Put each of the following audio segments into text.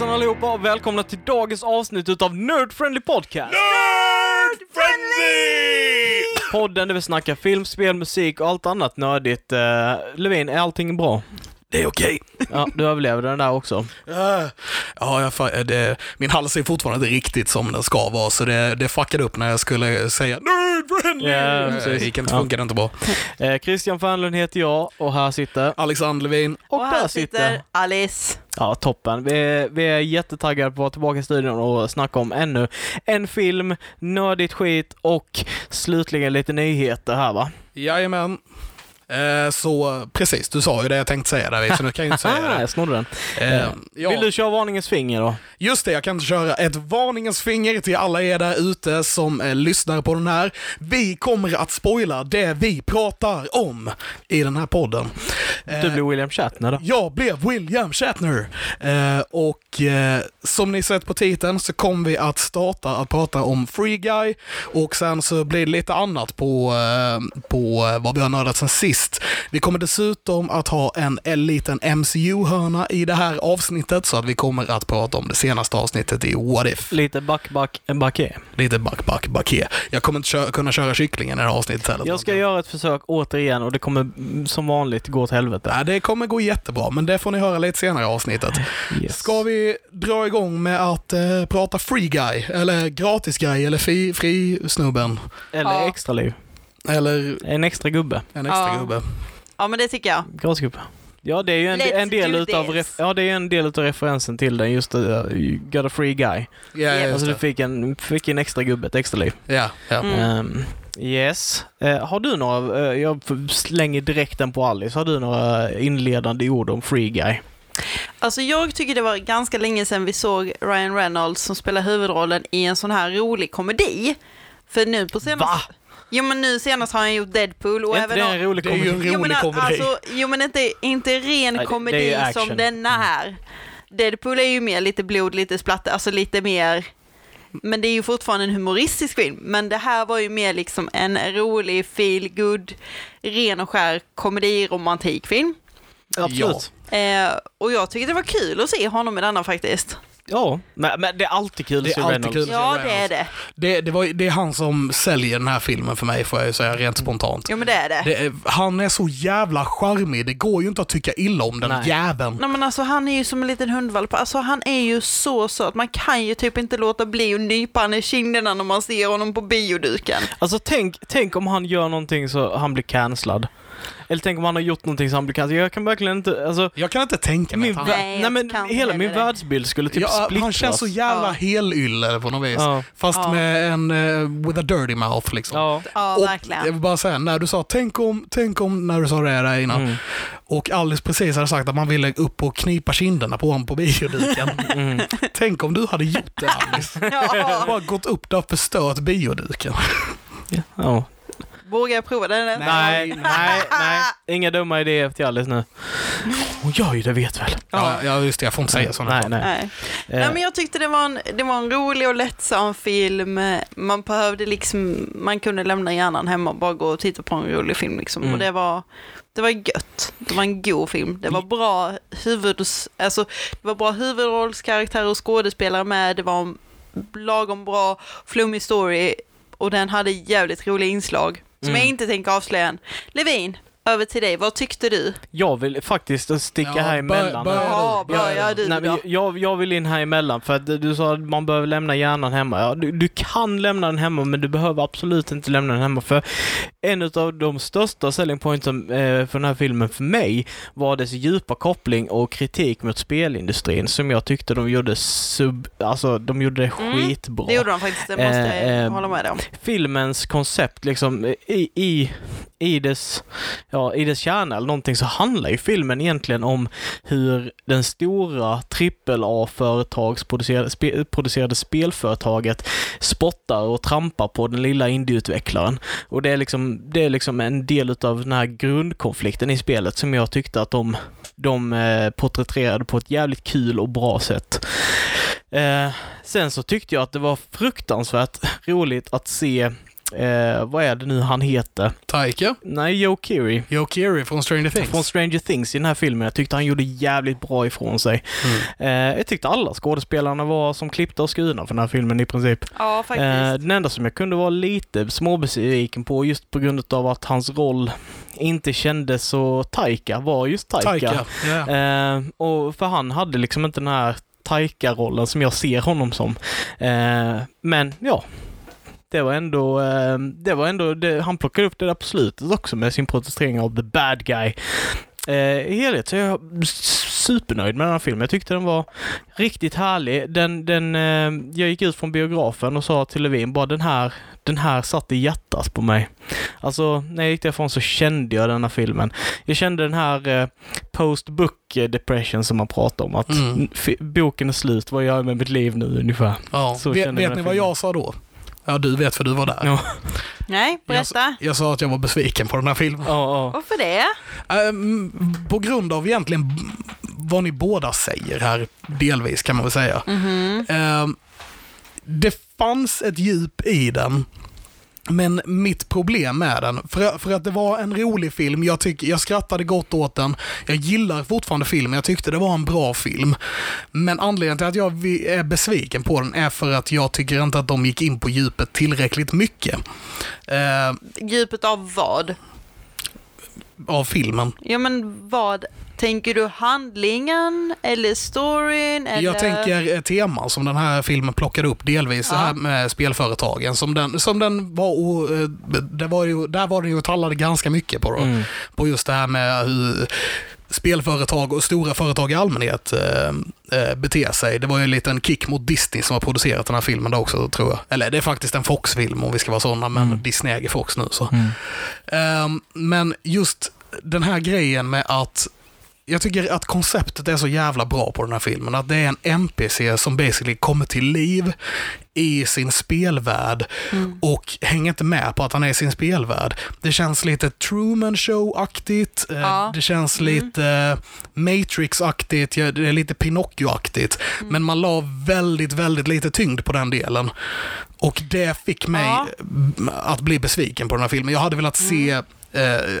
Hejsan allihopa och välkomna till dagens avsnitt utav Nerd Friendly Podcast! Nerdfriendly! Podden där vi snackar film, spel, musik och allt annat nördigt. Uh, Levin, är allting bra? Det är okej. Ja, du överlevde den där också. Ja, jag, fa- det, min hals är fortfarande inte riktigt som den ska vara, så det, det fuckade upp när jag skulle säga Nerdfriendly! Ja, Eh, precis. det gick inte, Ja. funkade inte bra. Eh, Christian Fernlund heter jag och här sitter... Alexander Levin. Och, Och här sitter... sitter Alice. Ja, toppen. Vi är, vi är jättetaggade på att vara tillbaka i studion och snacka om ännu en film, nördigt skit och slutligen lite nyheter här va? Jajamän. Eh, så precis, du sa ju det jag tänkte säga där, så nu kan jag inte säga Ah, det. jag snodde den. Eh, ja. Vill du köra varningens finger då? Just det, jag kan köra ett varningens finger till alla er där ute som eh, lyssnar på den här. Vi kommer att spoila det vi pratar om i den här podden. Eh, Du blir William Shatner då? Jag blev William Shatner. Eh, och eh, som ni sett på titeln så kommer vi att starta att prata om Free Guy och sen så blir det lite annat på, eh, på eh, vad vi har nördat sen sist. Vi kommer dessutom att ha en, en liten MCU-hörna i det här avsnittet så att vi kommer att prata om det senaste avsnittet i What If. Lite back, back, backe. Lite back, back, backe. Jag kommer inte köra, kunna köra kycklingen i det här avsnittet heller. Jag ska göra ett försök återigen och det kommer mm, som vanligt gå åt helvete. Nej, det kommer gå jättebra, men det får ni höra lite senare i avsnittet. Yes. Ska vi dra igång med att eh, prata free guy, eller gratis guy, eller fri, fri snubben, Eller Ja. extra liv. Eller En extra gubbe. en extra Ja. gubbe? Ja, men det tycker jag. Gratisgubbe. Ja, det är ju en, en del utav ref, ja, det är en del utav referensen till den, just uh, got a free guy. Ja, just Alltså du fick en, fick en extra gubbe, ett extra liv. Ja, ja. Mm. Ehm, yes. Eh, har du några, eh, jag slänger direkt den på Alice, har du några inledande ord om free guy? Alltså jag tycker det var ganska länge sedan vi såg Ryan Reynolds som spelar huvudrollen i en sån här rolig komedi. För nu på senast... Va? Jo men nu senast har han gjort Deadpool och är inte även... det en rolig det är ju komedi? en jo, men, rolig komedi. Alltså, jo men inte, inte ren Nej, komedi det är ju som action. denna här. Deadpool är ju mer lite blod, lite splatter, alltså lite mer... Men det är ju fortfarande en humoristisk film. Men det här var ju mer liksom en rolig, feel good, ren och skär komedi-romantikfilm. Absolut. Eh, och jag tyckte det var kul att se honom i denna faktiskt. Ja, men, men det är alltid kul Det att är se alltid Reynolds. kul. se Ja, det är Reynolds. det. Det, det, var, det är han som säljer den här filmen för mig, får jag ju säga rent spontant. Jo, men det är det. Det är, han är så jävla charmig, det går ju inte att tycka illa om den Nej. jäveln. Nej, men alltså, han är ju som en liten hundvalp. Alltså, han är ju så söt. Man kan ju typ inte låta bli att nypa han i kinderna när man ser honom på bioduken. Alltså tänk, tänk om han gör någonting så han blir cancellad. Eller tänk om han har gjort någonting han blir cancellad. Jag kan verkligen inte, alltså Jag kan inte tänka mig min, att han... Nej, jag nej, men kan hela heller min det. världsbild skulle typ Ja, splittras. han känns så jävla Ja. helylle på något vis. Ja. Fast Ja. med en uh, with a dirty mouth liksom. Ja. Ja, och verkligen. jag vill bara säga, när du sa tänk om, tänk om, när du sa det där innan, Mm. och Alice precis hade sagt att man ville upp och knipa kinderna på honom på bioduken. Mm. tänk om du hade gjort det Alice. Ja. Bara gått upp där och förstört bioduken. Ja. Vågar jag prova det? Nej, nej, nej. Inga dumma idéer till Alice nu. Hon gör ju det, vet väl? Ja, ja just det, jag får inte säga sådana Nej, nej. Nej. Eh, Nej, men jag tyckte det var, en, det var en rolig och lättsam film. Man behövde liksom, man kunde lämna hjärnan hemma och bara gå och titta på en rolig film liksom. Mm. Och det var, det var gött. Det var en god film. Det var bra huvuds, alltså, det var bra huvudrollskaraktärer och skådespelare med. Det var en lagom bra, flummig story och den hade jävligt roliga inslag som Mm. jag inte tänker avslöja än. Levin, över till dig. Vad tyckte du? Jag vill faktiskt sticka Ja, här emellan. bör- Ja, du, börja börja du Nej, då. jag, jag vill in här emellan för att du sa att man behöver lämna hjärnan hemma. Ja, du, du kan lämna den hemma men du behöver absolut inte lämna den hemma för en av de största selling pointsen eh, för den här filmen för mig var dess djupa koppling och kritik mot spelindustrin som jag tyckte de gjorde sub, alltså de gjorde det Mm, skitbra. Det gjorde de faktiskt, det måste Eh, jag eh, hålla med om. filmens koncept liksom i, i, i, dess, ja, i dess kärna eller någonting så handlar ju filmen egentligen om hur den stora AAA-företagsproducerade spe, producerade spelföretaget spottar och trampar på den lilla indieutvecklaren. Och det är liksom, det är liksom en del av den här grundkonflikten i spelet som jag tyckte att de, de eh, porträtterade på ett jävligt kul och bra sätt. Eh, sen så tyckte jag att det var fruktansvärt roligt att se, eh, vad är det nu han heter? Taika, Nej, Joe Keery. Joe Keery från Stranger Things. Från Stranger Things i den här filmen. Jag tyckte han gjorde jävligt bra ifrån sig. Mm. Eh, jag tyckte alla skådespelarna var som klippta och skurna för den här filmen i princip. Ja, faktiskt. Eh, den enda som jag kunde vara lite småbesviken på just på grund av att hans roll inte kändes så Taika var just Taika. Taika, ja. Eh, och för han hade liksom inte den här Taika-rollen som jag ser honom som. Eh, men ja, det var ändå, eh, det var ändå det, han plockade upp det där på slutet också med sin protestering av the bad guy. Eh, I helhet så är jag supernöjd med den här filmen. Jag tyckte den var riktigt härlig. Den, den, eh, jag gick ut från biografen och sa till Levin bara den här, den här satt i hjärtat på mig. Alltså, när jag gick därifrån så kände jag den här filmen. Jag kände den här eh, post-book depression som man pratar om. Att Mm. boken är slut, vad gör jag med mitt liv nu ungefär? ja. så Vet, vet ni vad jag sa då? Ja, du vet för du var där. Ja, Nej, berätta. Jag sa att jag var besviken på den här filmen. ja, ja. Varför det? Ehm, på grund av egentligen vad ni båda säger här, delvis kan man väl säga. Mhm. Ehm, det fanns ett djup i den. Men mitt problem med den, för, för att det var en rolig film, jag, tyck, jag skrattade gott åt den, jag gillar fortfarande filmen, jag tyckte det var en bra film. Men anledningen till att jag är besviken på den är för att jag tycker inte att de gick in på djupet tillräckligt mycket. Eh, Djupet av vad? Av filmen. Ja, men vad? Tänker du handlingen eller storyn? Eller... Jag tänker teman som den här filmen plockade upp delvis, det Ja. här med spelföretagen. Som den, som den var, och, eh, det var ju, där var den ju och tallade ganska mycket på, då, Mm. på just det här med hur spelföretag och stora företag i allmänhet eh, eh, beter sig. Det var ju en liten kick mot Disney som har producerat den här filmen då också, tror jag. Eller det är faktiskt en Fox-film om vi ska vara sådana, men Mm. Disney äger Fox nu. Så. Mm. Ehm, men just den här grejen med att jag tycker att konceptet är så jävla bra på den här filmen. Att det är en NPC som basically kommer till liv i sin spelvärld Mm. och hänger inte med på att han är i sin spelvärld. Det känns lite Truman Show-aktigt. eh, Ja. Det känns Mm. lite Matrix-aktigt. Det är lite Pinocchio-aktigt. Mm. Men man la väldigt, väldigt lite tyngd på den delen. Och det fick mig Ja. att bli besviken på den här filmen. Jag hade velat se Mm.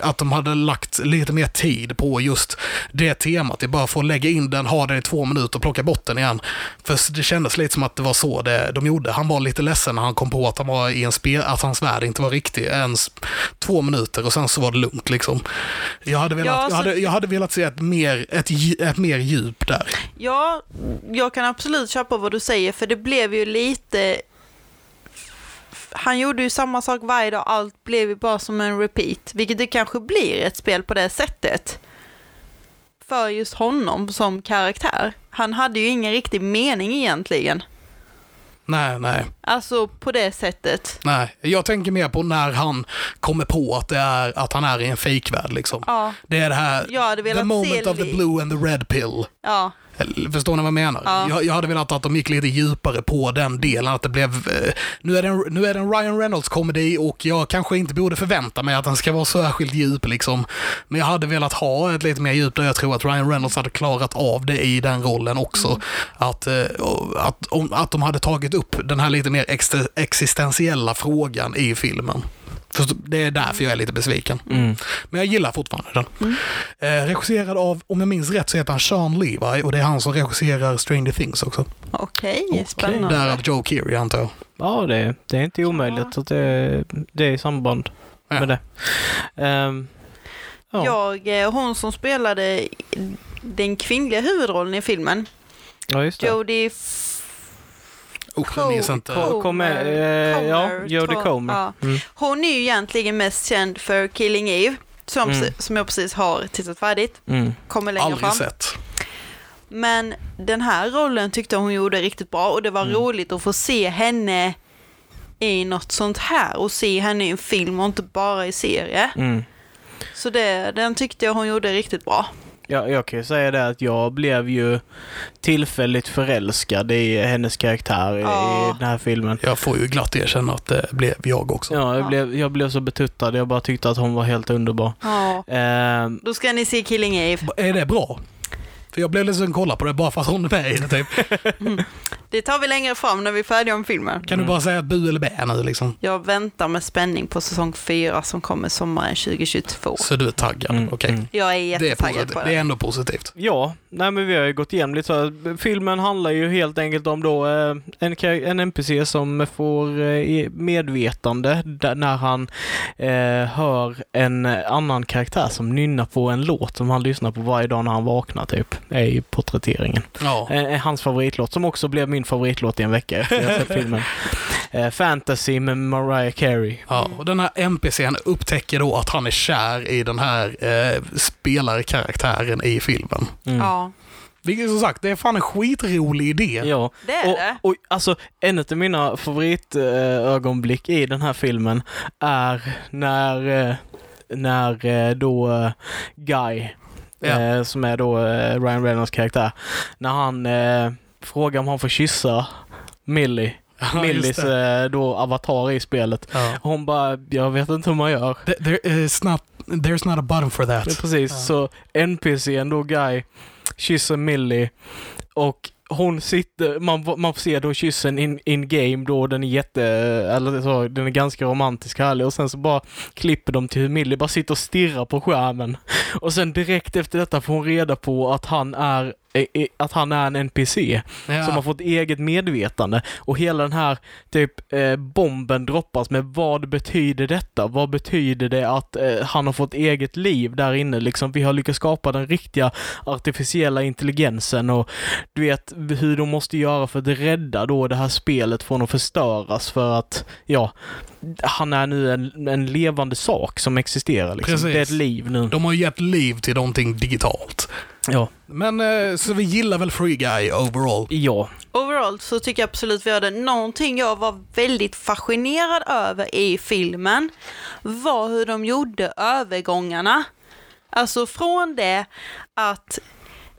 Att de hade lagt lite mer tid på just det temat. Det är bara för att lägga in den, ha den i två minuter och plocka bort den igen. För det kändes lite som att det var så det, de gjorde. Han var lite ledsen när han kom på att, han var i en spel, att hans värld inte var riktig. Ens två minuter och sen så var det lugnt liksom. Jag hade velat, Ja, jag så- hade, jag hade velat se ett mer, ett, ett mer djup där. Ja, jag kan absolut köpa vad du säger, för det blev ju lite... Han gjorde ju samma sak varje dag, allt blev ju bara som en repeat, vilket det kanske blir ett spel på det sättet. För just honom som karaktär. Han hade ju ingen riktig mening egentligen. Nej, nej. Alltså på det sättet. Nej, jag tänker mer på när han kommer på att, det är, att han är i en fejkvärld liksom. Ja, Det är det här, jag hade the moment se... of the blue and the red pill. Ja, Förstår ni vad jag menar? Ja. Jag, jag hade velat att de gick lite djupare på den delen. Att det blev, eh, nu, är det en, nu är det en Ryan Reynolds-komedi och jag kanske inte borde förvänta mig att den ska vara särskilt djup. Liksom. Men jag hade velat ha ett lite mer djup där jag tror att Ryan Reynolds hade klarat av det i den rollen också. Mm. Att, eh, att, att de hade tagit upp den här lite mer ex- existentiella frågan i filmen. För det är därför jag är lite besviken. Mm. Men jag gillar fortfarande den. Mm. Eh, regisserad av, om jag minns rätt, så heter han Sean Levi och det är han som regisserar Stranger Things också. okej, spännande. Därav Joe Keery antar jag. Ja, det, det är inte omöjligt att det, det är i samband Ja. med det. Ehm, ja. Jag, eh, hon som spelade den kvinnliga huvudrollen i filmen, ja, just det. Jodie Jag minns inte. Comer, eh, ja, Jodie Comer. ja. Mm. Hon är ju egentligen mest känd för Killing Eve, som, Mm. som jag precis har tittat färdigt. Mm. Kommer längre Aldrig fram. sett. Men den här rollen tyckte hon gjorde riktigt bra och det var Mm. roligt att få se henne i något sånt här och se henne i en film och inte bara i serie. Mm. Så det, den tyckte jag hon gjorde riktigt bra. Ja, jag kan ju säga det att jag blev ju tillfälligt förälskad i hennes karaktär i, Ja. i den här filmen. Jag får ju glatt erkänna att det blev jag också. Ja, jag, Ja. Blev, jag blev så betuttad. Jag bara tyckte att hon var helt underbar. Ja. Ehm, Då ska ni se Killing Eve. Är det bra? För jag blev lite sugen kolla på det bara för att hon är med i det typ. Det tar vi längre fram när vi är färdiga med filmen. Kan du bara säga bu eller bä nu liksom? Jag väntar med spänning på säsong 4 som kommer sommaren 2022. Så du är taggad? Mm, Okej. mm. Jag är Det, är jättetaggad på det är det. ändå positivt. Ja, nej men vi har ju gått igenom lite så här. Filmen handlar ju helt enkelt om då eh, en, NPC som får eh, medvetande när han eh, hör en annan karaktär som nynnar på en låt som han lyssnar på varje dag när han vaknar typ, är i porträtteringen. Ja. Eh, hans favoritlåt som också blev min favoritlåt i en vecka efter jag sett filmen. Eh, Fantasy med Mariah Carey. Ja, och den här NPCn upptäcker då att han är kär i den här eh, spelarkaraktären i filmen. Mm. Ja, Vilket som sagt, det är fan en skitrolig idé. Ja, det är och, det. och alltså en av mina favoritögonblick i den här filmen är när, eh, när eh, då eh, Guy, Ja. eh, som är då eh, Ryan Reynolds karaktär, när han eh, frågar om han får kyssa Millie, Ja, eh, då avatar i spelet. Ja. Hon bara, jag vet inte hur man gör. There, is not, there's not a button for that. precis, Ja. så NPCn då Guy kysser Millie och hon sitter, man, man får se då kyssen in, in game då, den är jätte, eller så, den är ganska romantisk och härlig och sen så bara klipper de till hur Millie bara sitter och stirrar på skärmen. Och sen direkt efter detta får hon reda på att han är att han är en NPC Ja. som har fått eget medvetande och hela den här typ eh, bomben droppas med vad betyder detta? Vad betyder det att eh, han har fått eget liv där inne liksom? Vi har lyckats skapa den riktiga artificiella intelligensen och du vet hur de måste göra för att rädda då det här spelet från att förstöras för att ja, han är nu en, en levande sak som existerar liksom. Precis. Det är ett liv nu. De har gett liv till någonting digitalt. Ja. Men eh, så vi gillar väl Free Guy overall. Ja. Overall så tycker jag absolut vi hade någonting jag var väldigt fascinerad över i filmen var hur de gjorde övergångarna. Alltså från det att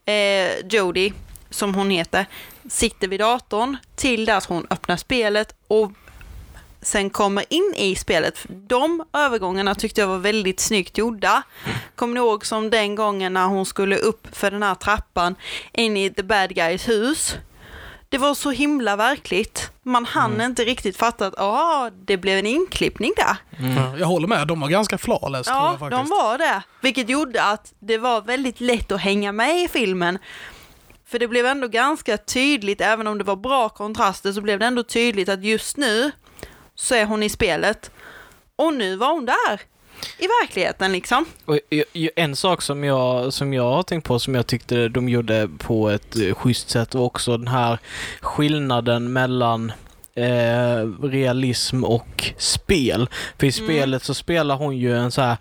eh, Jodie, som hon heter, sitter vid datorn till det att hon öppnar spelet och sen kommer in i spelet. De övergångarna tyckte jag var väldigt snyggt gjorda. Kommer ni ihåg som den gången när hon skulle upp för den här trappan in i the bad guys hus? Det var så himla verkligt. Man hann inte riktigt fatta att ah, det blev en inklippning där. Ja, Jag håller med, de var ganska flawless tror Ja, jag de var det. Vilket gjorde att det var väldigt lätt att hänga med i filmen. För det blev ändå ganska tydligt, även om det var bra kontraster, så blev det ändå tydligt att just nu så är hon i spelet. Och nu var hon där. I verkligheten liksom. Och en sak som jag, som jag har tänkt på som jag tyckte de gjorde på ett eh, schysst sätt var också den här skillnaden mellan eh, realism och spel. För i Mm. spelet så spelar hon ju en så här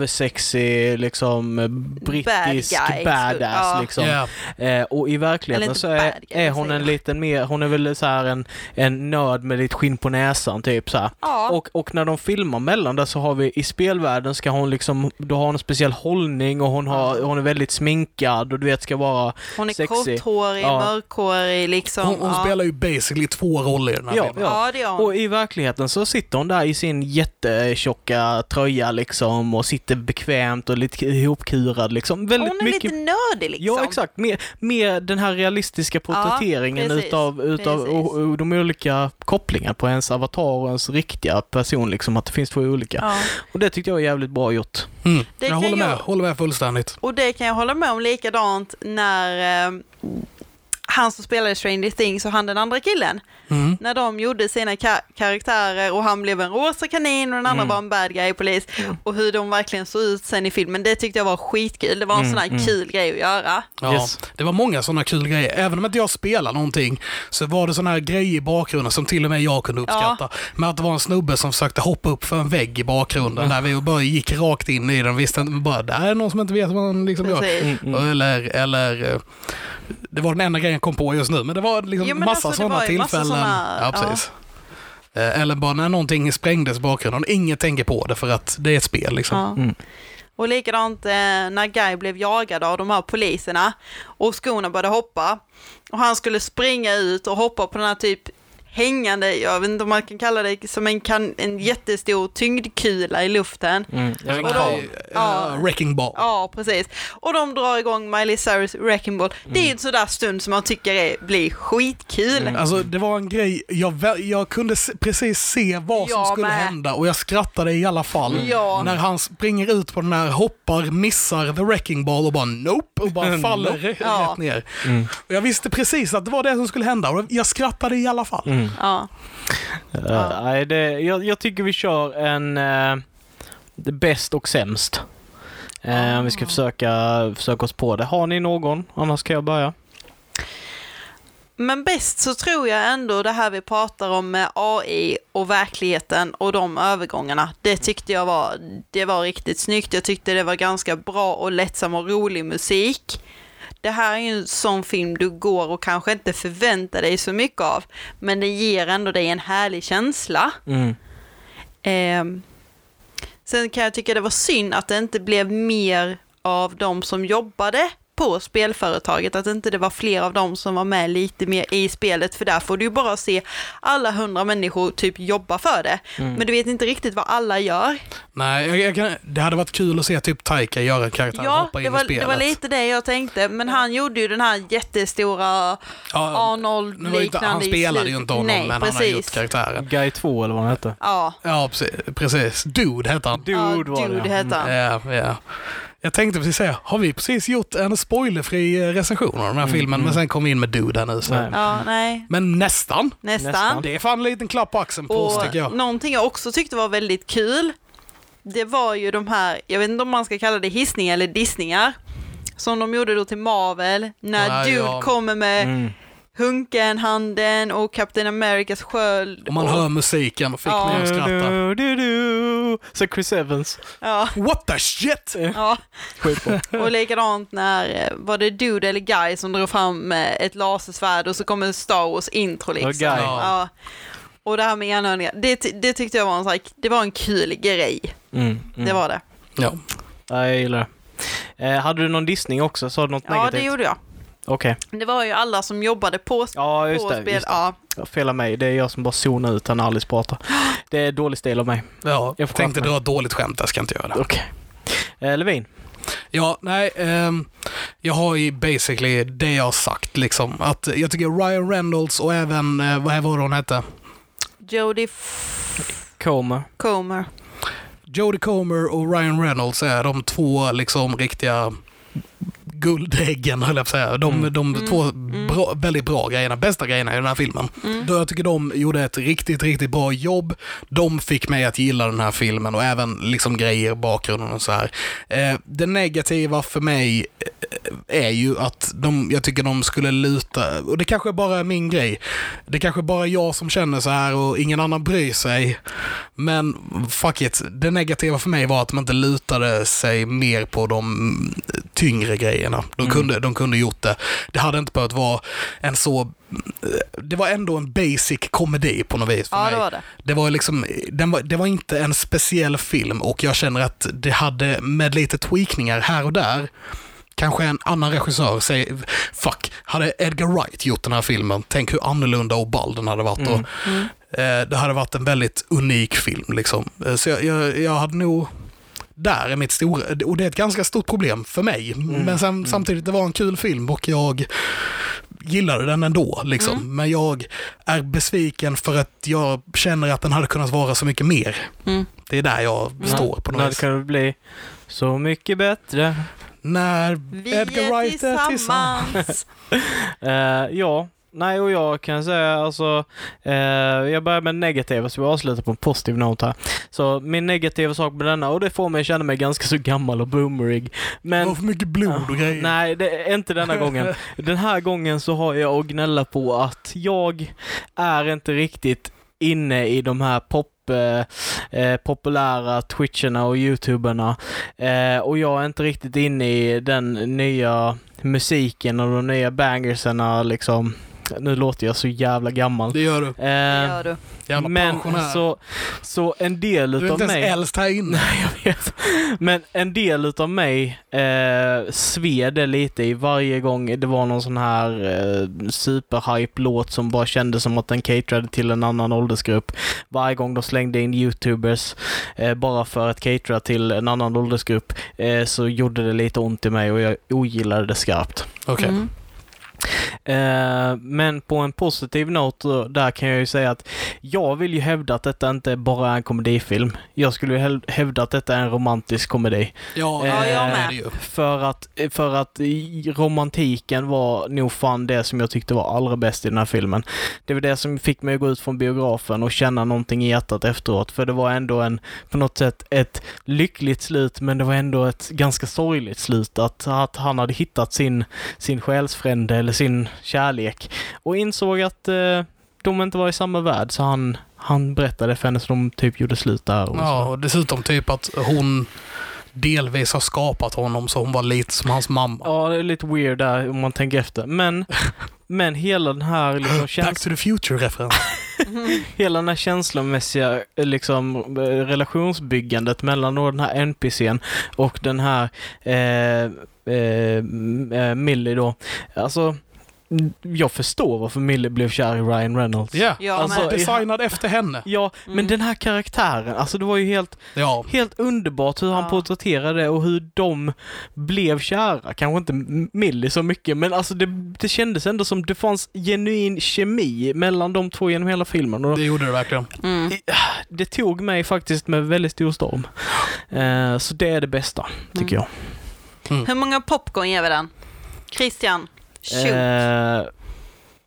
översexig, liksom brittisk Bad guy. badass Ja. liksom. Ja. Eh, och i verkligheten så är, guy, är hon en liten mer, hon är väl så här en, en nörd med lite skinn på näsan typ så här. Ja, Och, och när de filmar mellan det så har vi i spelvärlden ska hon liksom, då har hon en speciell hållning och hon, har, hon är väldigt sminkad och du vet ska vara, hon är sexy. korthårig, Ja. mörkhårig liksom. Hon, hon ja. spelar ju basically två roller i den här Ja, filmen. Ja, det gör hon. och i verkligheten så sitter hon där i sin jättetjocka tröja liksom och sitter bekvämt och lite ihopkurad liksom. Väldigt Hon är mycket lite nördig liksom. Ja, exakt. Mer, mer den här realistiska porträtteringen precis, utav, utav och, och de olika kopplingarna på ens avatar och ens riktiga person, liksom att det finns två olika. Ja. Och det tyckte jag var jävligt bra gjort. Mm. Jag håller med, jag- håller med fullständigt. Och det kan jag hålla med om likadant när eh, han som spelade Stranger Things och han den andra killen, Mm. när de gjorde sina ka- karaktärer och han blev en rosa kanin och den andra Mm. var en bad guy polis och hur de verkligen såg ut sen i filmen, det tyckte jag var skitkul. Det var en Mm, sån här mm. kul grej att göra. Ja, Yes. det var många sådana kul grejer. Även om inte jag spelar någonting så var det sådana här grejer i bakgrunden som till och med jag kunde uppskatta. Med att det var en snubbe som försökte hoppa upp för en vägg i bakgrunden där vi bara gick rakt in i den. Visste inte, bara, där är någon som inte vet vad man liksom gör. Precis. Mm, mm. Eller, eller eh, det var den enda grejen jag kom på just nu, men det var liksom Jo, massa alltså, sådana ju massa tillfällen. såna- ja, precis. Eh, Eller bara när någonting sprängdes i bakgrunden. Ingen tänker på det för att det är ett spel. Liksom. Ja. Mm. Och likadant eh, när Guy blev jagad av de här poliserna och skorna började hoppa och han skulle springa ut och hoppa på den här typ hängande, jag vet inte om man kan kalla det som en, kan, en jättestor tyngdkula i luften. Mm. Vet Och ja. Wrecking Ball. Ja, precis. Och de drar igång Miley Cyrus Wrecking Ball. Det är Mm. en sån där stund som man tycker är, blir skitkul. Mm. Alltså det var en grej, jag, jag kunde se, precis se vad som Jag skulle med. hända och jag skrattade i alla fall. Ja. När han springer ut på den här, hoppar, missar the wrecking ball och bara nope och bara faller rätt Ja. ner. Mm. Och jag visste precis att det var det som skulle hända och jag skrattade i alla fall. Mm. Ja. Eh, nej, det, jag, jag tycker vi kör en uh, bäst och sämst. Eh, Om vi ska försöka, försöka oss på det. Har ni någon? Annars kan jag börja. Men bäst så tror jag ändå det här vi pratar om med AI och verkligheten och de övergångarna. Det tyckte jag var, det var riktigt snyggt. Jag tyckte det var ganska bra och lättsam och rolig musik. Det här är ju en sån film du går och kanske inte förväntar dig så mycket av, men det ger ändå dig en härlig känsla. Mm. Ehm, sen kan jag tycka det var synd att det inte blev mer av de som jobbade på spelföretaget, att inte det var fler av dem som var med lite mer i spelet, för där får du ju bara se alla hundra människor typ jobba för det. Mm. Men du vet inte riktigt vad alla gör. Nej, jag, jag kan, det hade varit kul att se typ Taika göra en karaktär och Ja, hoppa in det var, i spelet. det var lite det jag tänkte, men han gjorde ju den här jättestora ja, Arnold-liknande Han spelade ju inte honom, Nej, men han har gjort precis. karaktären. Guy 2 eller vad han hette. Ja, Ja, precis. precis. Dude hette han. Dude ja, var det. Dude hette han. Ja, ja. Jag tänkte precis säga, har vi precis gjort en spoilerfri eh, recension av den här Mm, filmen, mm. men sen kom vi in med Dude här nu. Så. Nej. Ja, nej, Men nästan. nästan. Det är fan en liten klapp på axeln på oss tycker jag. någonting jag också tyckte var väldigt kul, det var ju de här, jag vet inte om man ska kalla det hissningar eller dissningar, som de gjorde då till Marvel, när Ja, Dude ja. kommer med Mm. Hunken-handen och Captain Americas sköld. Och man hör musiken och fick Ja. mig att skratta. Du, du, du. Så Chris Evans. Ja, What the shit! ja. Och likadant när, eh, var det Dude eller Guy som drog fram eh, ett lasersvärd och så kommer Star Wars intro liksom. Guy. Ja. Och det här med enhörningar, det, det tyckte jag var en, sån det var en kul grej. Mm. Mm. Det var det. Ja. Ja, jag gillar det. Eh, hade du någon dissning också? Sa du något Ja, negativt? det gjorde jag. Okej. Det var ju alla som jobbade på, Ja, just på det. spel. Just det. Ja. Ja, Fel av mig. Det är jag som bara zonar ut när Alice pratar. Det är dålig stil av mig. ja. Jag får tänkte mig. dra ett dåligt skämt, jag ska inte göra det. Okej. Eh, Levin. Ja, nej. ehm, jag har ju basically det jag har sagt liksom. Att jag tycker Ryan Reynolds och även, eh, vad var det hon hette? Jodie F- Comer. Comer. Jodie Comer och Ryan Reynolds är de två liksom riktiga guldäggen höll jag på att säga. De, Mm. de Mm. två Mm. bra, väldigt bra grejerna, bästa grejerna i den här filmen. Mm. Då jag tycker de gjorde ett riktigt, riktigt bra jobb. De fick mig att gilla den här filmen och även liksom grejer i bakgrunden och så här. Eh, det negativa för mig eh, är ju att de, jag tycker de skulle luta, och det kanske bara är min grej. Det kanske bara är jag som känner så här och ingen annan bryr sig. Men fuck it, det negativa för mig var att de inte lutade sig mer på de tyngre grejerna. De, Mm. kunde, de kunde gjort det. Det hade inte behövt vara en så... Det var ändå en basic komedi på något vis för Ja, mig. det var det. Det var liksom, den var, det var inte en speciell film och jag känner att det hade med lite tweakningar här och där Kanske en annan regissör säger, fuck, hade Edgar Wright gjort den här filmen, tänk hur annorlunda och ball den hade varit. Mm. Och, Mm. eh, det hade varit en väldigt unik film liksom. Eh, så jag, jag, jag hade nog, där är mitt stora, och det är ett ganska stort problem för mig. Men sen, Mm. samtidigt, det var en kul film och jag gillade den ändå. Liksom. Mm. Men jag är besviken för att jag känner att den hade kunnat vara så mycket mer. Mm. Det är där jag står på något vis. kan det bli så mycket bättre? När Vi Edgar är Wright är tillsammans. tillsammans. Eh, ja, nej och jag kan säga alltså, eh, jag börjar med negativa så vi avslutar på en positiv note här. Så min negativa sak med denna, och det får mig att känna mig ganska så gammal och boomerig. Men Och för mycket blod och grejer. Nej, det inte denna gången. Den här gången så har jag att gnälla på att jag är inte riktigt inne i de här pop eh, eh, populära twitcherna och youtuberna. Eh, och jag är inte riktigt inne i den nya musiken och de nya bangerserna liksom. Nu låter jag så jävla gammal. Det gör du. Det Eh, gör du. Jävla men så, så en del du är utav inte mig... ens äldst här inne. Nej, jag vet. Men en del utav mig eh, sved det lite i varje gång det var någon sån här eh, superhype-låt som bara kändes som att den caterade till en annan åldersgrupp. Varje gång de slängde in YouTubers eh, bara för att catera till en annan åldersgrupp eh, så gjorde det lite ont i mig och jag ogillade det skarpt. Okej. Mm. Eh, men på en positiv not där kan jag ju säga att jag vill ju hävda att detta inte bara är en komedifilm. Jag skulle ju häv- hävda att detta är en romantisk komedi. Ja, Ja, jag det med. För att, för att romantiken var nog fan det som jag tyckte var allra bäst i den här filmen. Det var det som fick mig att gå ut från biografen och känna någonting i hjärtat efteråt. För det var ändå en, på något sätt, ett lyckligt slut men det var ändå ett ganska sorgligt slut. Att, att han hade hittat sin, sin själsfrände eller sin kärlek och insåg att eh, de inte var i samma värld så han, han berättade för henne så de typ gjorde slut där. Och Ja, och dessutom typ att hon delvis har skapat honom så hon var lite som hans mamma. Ja, det är lite weird där om man tänker efter. Men, men hela den här liksom Back to the future-referens. hela den här känslomässiga eh, liksom, eh, relationsbyggandet mellan då den här NPCn och den här eh, eh, eh, Millie då. Alltså, jag förstår varför Millie blev kär i Ryan Reynolds. Ja, Ja, Alltså, men, designad efter henne. Ja, men Mm. den här karaktären, alltså det var ju helt, Ja. helt underbart hur han Ja. porträtterade och hur de blev kära. Kanske inte Millie så mycket, men alltså det, det kändes ändå som det fanns genuin kemi mellan de två genom hela filmen. Och Det gjorde det verkligen. mm. det tog mig faktiskt med väldigt stor storm. Eh, så det är det bästa, tycker Mm. jag. Hur många popcorn ger vi den? Christian, shoot. Eh,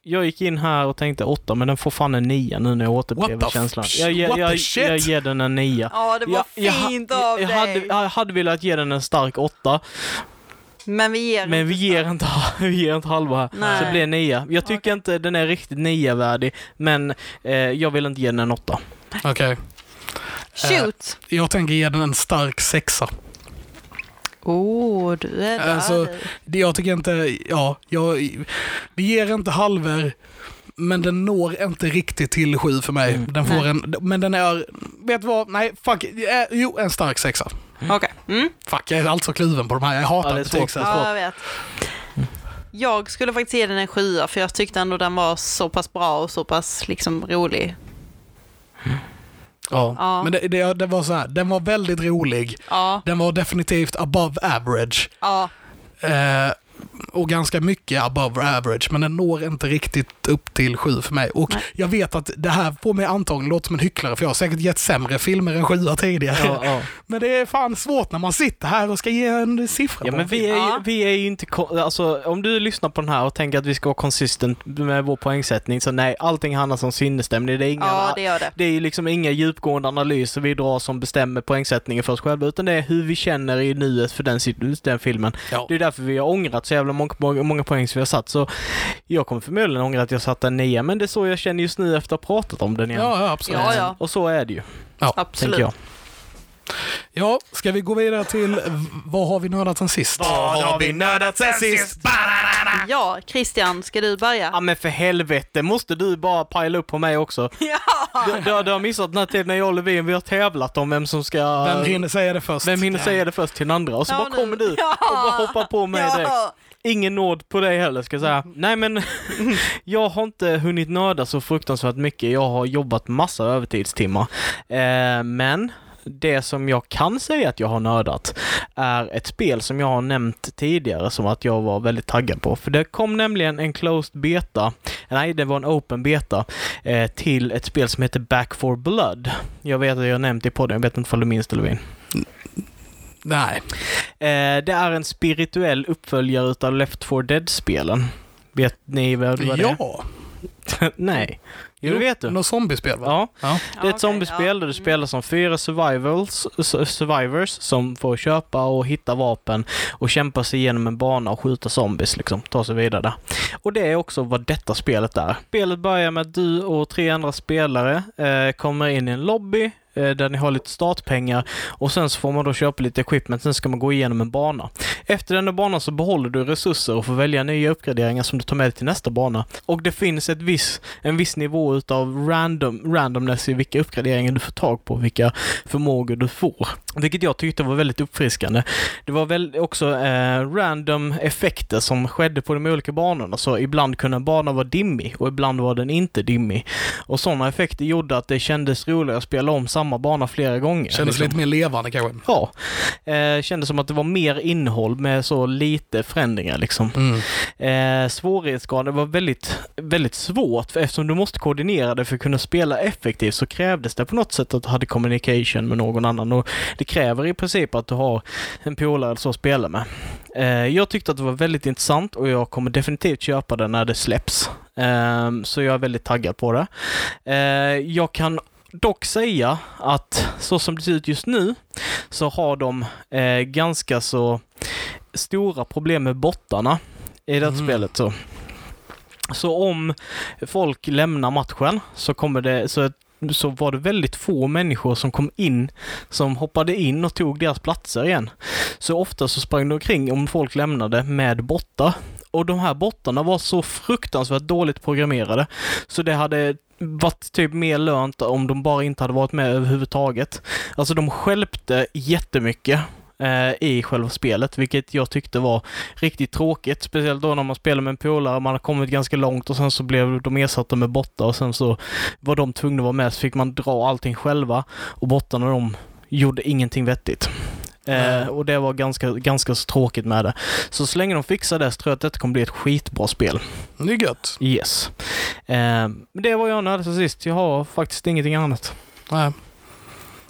jag gick in här och tänkte åtta, men den får fan en nia nu när jag återupplever känslan. Jag, ge- what the jag, shit? jag ger den en nia. Ja, det var jag, fint jag, av jag, dig. hade, jag hade velat ge den en stark åtta, Men vi ger men vi inte ger inte, vi ger inte halva här. Nej. Så det blir nia. Jag tycker Okej. inte den är riktigt nia-värdig, men eh, jag vill inte ge den en åtta. Okej. Shoot! Jag tänker ge den en stark sexa. Oh, du är där. Alltså. Det- Jag tycker inte, ja, jag, det ger inte halver, men den når inte riktigt till sju för mig. Mm. Den får Nej. en, men den är, vet du vad, nej, fuck, eh, jo, en stark sexa. Okej. Mm. Fuck, jag är alltså kluven på de här, jag hatar Ja, det är svårt. betygssätt. Ja, jag vet. Jag skulle faktiskt ge den en sjua för jag tyckte ändå den var så pass bra och så pass liksom rolig. Ja. Ja. Men det, det, det var så här, den var väldigt rolig. Ja, Den var definitivt above average. ja, Eh, och ganska mycket above average, men den når inte riktigt upp till sju för mig. Och Nej. jag vet att det här får mig antagligen låta som en hycklare, för jag har säkert gett sämre filmer än sjua tidigare. Ja, ja. Men det är fan svårt när man sitter här och ska ge en siffra Ja på men en vi är, ju, Ja. vi är ju inte, alltså om du lyssnar på den här och tänker att vi ska vara consistent med vår poängsättning, så nej, allting handlar om sinnesstämning. Det är inga, ja, det gör det. det är liksom inga djupgående analyser vi drar som bestämmer poängsättningen för oss själva, utan det är hur vi känner i nuet för den, den filmen. Ja. Det är därför vi har ångrat så jävla många, många, poäng som vi har satt, så jag kommer förmodligen ångra att jag satte en nia, men det är så jag känner just nu efter att ha pratat om den igen. Ja, ja, absolut. Ja, Ja, ja. Och så är det ju, Absolut. tänker jag. ska vi gå vidare till vad har vi nördat sen sist? Vad har vi nördat sen sist? Ja, Christian, ska du börja? Ja men för helvete, måste du bara pajla upp på mig också? Ja! Du, du, du har missat den här tiden när jag och Levin, vi har tävlat om vem som ska... Vem hinner säga det först? vem hinner säga det först till den andra? Och så Ja, bara kommer du och Ja. bara hoppar på mig direkt. Ingen nåd på dig heller ska jag säga. Nej men, jag har inte hunnit nörda så fruktansvärt mycket. Jag har jobbat massa övertidstimmar. Eh, men det som jag kan säga att jag har nördat är ett spel som jag har nämnt tidigare som att jag var väldigt taggad på. För det kom nämligen en closed beta, nej det var en open beta, eh, till ett spel som heter Back for Blood. Jag vet att jag har nämnt det i podden, jag vet inte om du minns det Levin? Nej. Eh, det är en spirituell uppföljare utav Left 4 Dead-spelen. Vet ni vad det är? Ja. Nej. Jo, det vet du. Något zombiespel va? Ja, Ja. det är ett zombiespel ja. där du spelar som fyra survivals, su- survivors som får köpa och hitta vapen och kämpa sig igenom en bana och skjuta zombies, liksom. Ta sig vidare. Och det är också vad detta spelet är. Spelet börjar med att du och tre andra spelare eh, kommer in i en lobby Eh, där ni har lite startpengar och sen så får man då köpa lite equipment, sen ska man gå igenom en bana. Efter den här banan så behåller du resurser och får välja nya uppgraderingar som du tar med dig till nästa bana. Och det finns ett viss, en viss nivå utav random, randomness i vilka uppgraderingar du får tag på, vilka förmågor du får. Vilket jag tyckte var väldigt uppfriskande. Det var väl också eh, random effekter som skedde på de olika banorna, så ibland kunde en bana vara dimmig och ibland var den inte dimmig. Och sådana effekter gjorde att det kändes roligare att spela om samma bana flera gånger. Kändes liksom. lite mer levande kanske. Ja, eh, kändes som att det var mer innehåll med så lite förändringar liksom. Mm. Eh, svårighetsgraden var väldigt, väldigt svårt för eftersom du måste koordinera det för att kunna spela effektivt så krävdes det på något sätt att du hade communication med någon annan och det kräver i princip att du har en polare så att spela med. Eh, jag tyckte att det var väldigt intressant och jag kommer definitivt köpa det när det släpps. Eh, så jag är väldigt taggad på det. Eh, jag kan dock säga att så som det ser ut just nu så har de eh, ganska så stora problem med bottarna i det Mm. spelet. Så. så om folk lämnar matchen så kommer det så, så var det väldigt få människor som kom in som hoppade in och tog deras platser igen. Så ofta så sprang de omkring om folk lämnade med bottar. Och de här bottarna var så fruktansvärt dåligt programmerade så det hade varit typ mer lönt om de bara inte hade varit med överhuvudtaget. Alltså de skälpte jättemycket eh, i själva spelet, vilket jag tyckte var riktigt tråkigt. Speciellt då när man spelar med en polare, man har kommit ganska långt och sen så blev de ersatta med bottar och sen så var de tvungna att vara med så fick man dra allting själva och bottarna de gjorde ingenting vettigt. Eh, och det var ganska, ganska tråkigt med det. Så så länge de fixar det så tror jag att detta kommer bli ett skitbra spel. Det är gött. Yes. Eh, men det var jag nördade sist. Jag har faktiskt ingenting annat. Nej.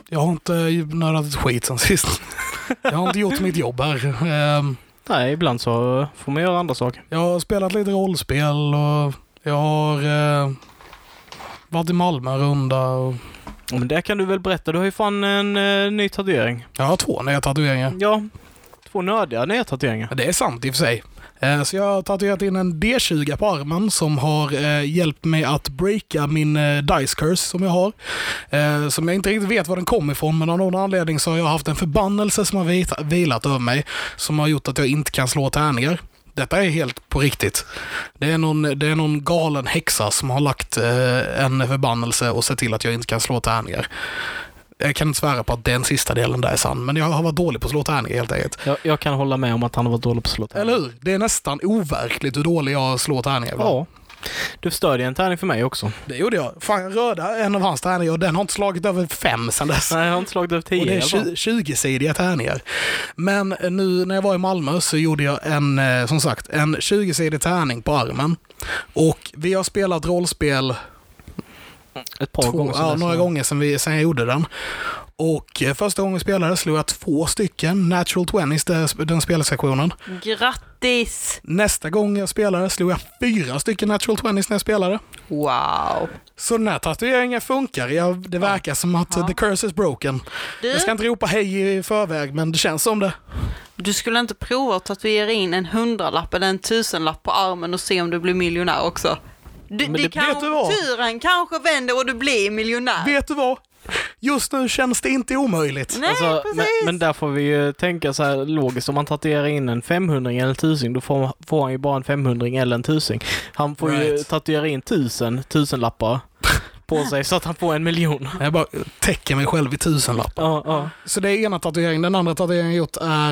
Jag har inte nördat ett skit sen sist. Jag har inte gjort mitt jobb här. Ehm, Nej, ibland så får man göra andra saker. Jag har spelat lite rollspel och jag har eh, varit i Malmö en runda. Och Men det kan du väl berätta. Du har ju fan en eh, ny tatuering. jag har två nya tatueringar. Ja, två nördiga nya tatueringar. Det är sant i och för sig. Eh, Så jag har tatuerat in en D20 på armen som har eh, hjälpt mig att breaka min eh, dice curse som jag har. Eh, Som jag inte riktigt vet var den kom ifrån men av någon anledning så har jag haft en förbannelse som har vilat över mig som har gjort att jag inte kan slå tärningar. Detta är helt på riktigt. Det är någon, det är någon galen häxa som har lagt eh, en förbannelse och sett till att jag inte kan slå tärningar. Jag kan inte svära på att den sista delen där är sann, men jag har varit dålig på att slå tärningar helt enkelt. Jag, jag kan hålla med om att han har varit dålig på att slå tärningar. Eller hur? Det är nästan overkligt hur dålig jag slår tärningar. Ja. Du stödjer en tärning för mig också. Det gjorde jag. Fan, röda en av hans tärningar och den har inte slagit över fem sedan dess. Nej, jag har inte slagit över Och tio det alla fall. är 20-sidiga tärningar. Men nu när jag var i Malmö så gjorde jag en, eh, som sagt, en 20-sidig tärning på armen. Och vi har spelat rollspel Ett par två, gånger ja, några gånger sedan, vi, sedan jag gjorde den. Och eh, första gången vi spelade slog jag två stycken Natural 20s, det- den spelsektionen. Grattis! Nästa gång jag spelade slog jag fyra stycken Natural 20s när jag spelade. Wow. Så den här tatueringen funkar. Jag, det verkar som att Ja. the curse is broken. Du, Jag ska inte ropa hej i förväg, men det känns som det. du skulle inte prova att tatuera in en hundralapp eller en tusenlapp på armen och se om du blir miljonär också? Du, det det- kan, vet du vad? turen kanske vänder och du blir miljonär. Vet du vad? Just nu känns det inte omöjligt. Nej, Alltså, precis. men, men där får vi ju tänka så här logiskt. Om man tatuerar in en 500 eller en tusing, då får, får han ju bara en 500 eller en tusing. Han får ju Right. tatuera in tusen tusenlappar på sig så att han får en miljon. Jag bara täcker mig själv i tusenlappar. Ja, ja. Så det är ena tatueringen. Den andra tatueringen jag gjort är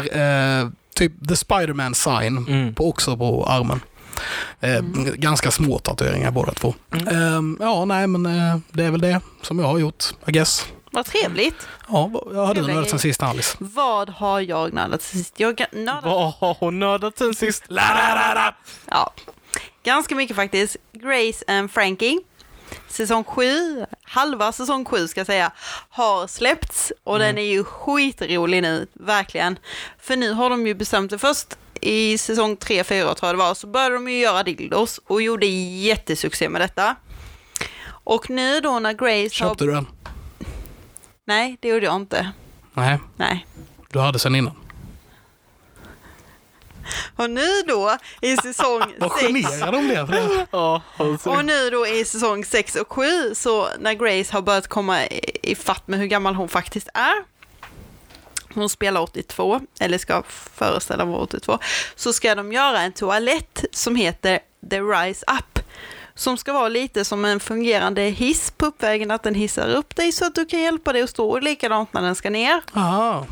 eh, typ the Spiderman sign. Mm. På, också på armen. Eh, Ganska små tatueringar båda två. Mm. Eh, ja, nej men eh, det är väl det som jag har gjort, I guess. Vad trevligt. Ja, vad har du nördat sen sist Alice? Vad har jag nördat sist? Jag har nördat... Vad har hon nördat sen sist? Ja, ganska mycket faktiskt. Grace and Frankie. Säsong 7. halva säsong 7 ska jag säga, har släppts och den är ju skitrolig nu, verkligen. För nu har de ju bestämt det först i säsong 3, 4 tror jag det var, så började de ju göra dildos och gjorde jättesuccé med detta. Och nu då när Grace Köpte har... du den? Nej, det gjorde jag inte. Nej, Nej. du hade sen innan. Och nu då i säsong Vad 6 generad de blev. för det. Ja, alltså. och nu då i säsong 6 och 7 så när Grace har börjat komma i i fatt med hur gammal hon faktiskt är. Hon spelar 82, eller ska föreställa vara 82. Så ska de göra en toalett som heter The Rise Up. Som ska vara lite som en fungerande hiss på uppvägen, att den hissar upp dig så att du kan hjälpa dig att stå likadant när den ska ner. Aha.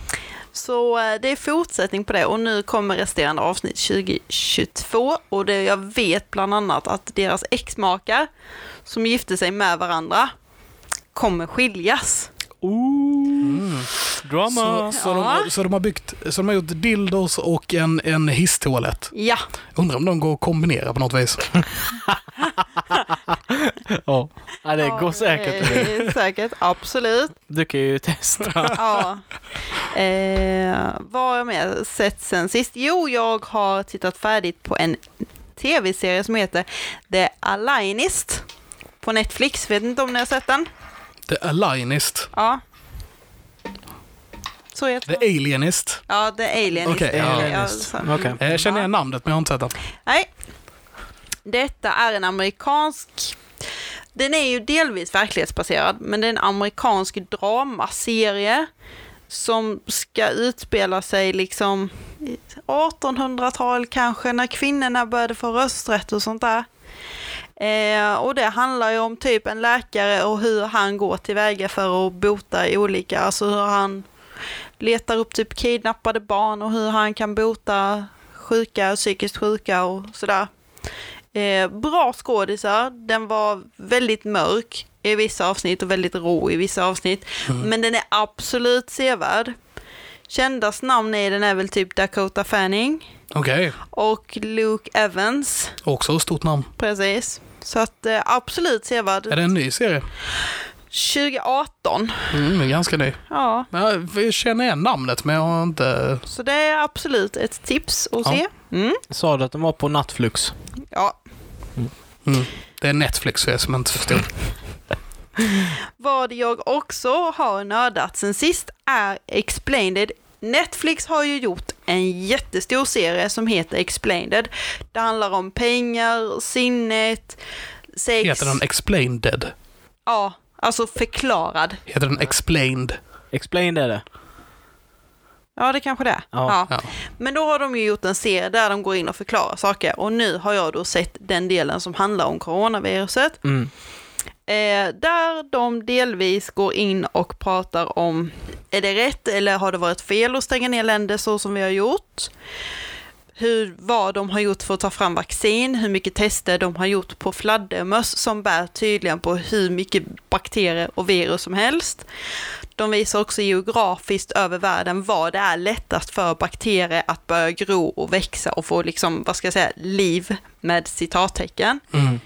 Så eh, det är fortsättning på det och nu kommer resterande avsnitt 2022 och det jag vet bland annat att deras exmakar som gifte sig med varandra kommer skiljas. Ooh, drama. Så, så, Ja. de, så, de har byggt, så de har gjort dildos och en, en hisstoalett. Ja, Undrar om de går att kombinera på något vis. Ja. ja, det går säkert. det är säkert, absolut. Du kan ju testa. Ja. Eh, vad har jag mer sett sen sist? Jo, jag har tittat färdigt på en tv-serie som heter The Alienist på Netflix. Vet inte om ni har sett den? The Alienist. Ja. Så heter The Alienist. Ja, The Alienist. Okej, ja. Alienist. så- Okej. Eh, Jag känner igen namnet men jag har inte sett den. Nej. Detta är en amerikansk... Den är ju delvis verklighetsbaserad, men det är en amerikansk dramaserie som ska utspela sig liksom i 1800-tal kanske, när kvinnorna började få rösträtt och sånt där. Eh, och det handlar ju om typ en läkare och hur han går tillväga för att bota olika, alltså hur han letar upp typ kidnappade barn och hur han kan bota sjuka, psykiskt sjuka och sådär. Eh, bra skådisar, den var väldigt mörk i vissa avsnitt och väldigt rå i vissa avsnitt. Men den är absolut sevärd. Kändast namn i den är väl typ Dakota Fanning Okej, och Luke Evans. också ett stort namn. Precis. Så att eh, absolut sevärd. Är det en ny serie? 2018. Mm, ganska ny. Ja, Men jag- känner igen namnet men jag har inte... så det är absolut ett tips att Ja. se. Mm. Sa du att den var på Nattflux? Ja, Mm. Det är Netflix för er som inte förstod. Vad jag också har nördat sen sist är Explained. Netflix har ju gjort en jättestor serie som heter Explained. Det handlar om pengar, sinnet, sex. Heter den Explained? Ja, alltså förklarad. Heter den Explained? Explain det är det. Ja, det kanske det är. Ja. Ja. Men då har de ju gjort en serie där de går in och förklarar saker. Och nu har jag då sett den delen som handlar om coronaviruset. Mm. Eh, där de delvis går in och pratar om, är det rätt eller har det varit fel att stänga ner länder så som vi har gjort? Hur, vad de har gjort för att ta fram vaccin, hur mycket tester de har gjort på fladdermöss som bär tydligen på hur mycket bakterier och virus som helst. De visar också geografiskt över världen vad det är lättast för bakterier att börja gro och växa och få liksom, vad ska jag säga, liv med citattecken. Mm.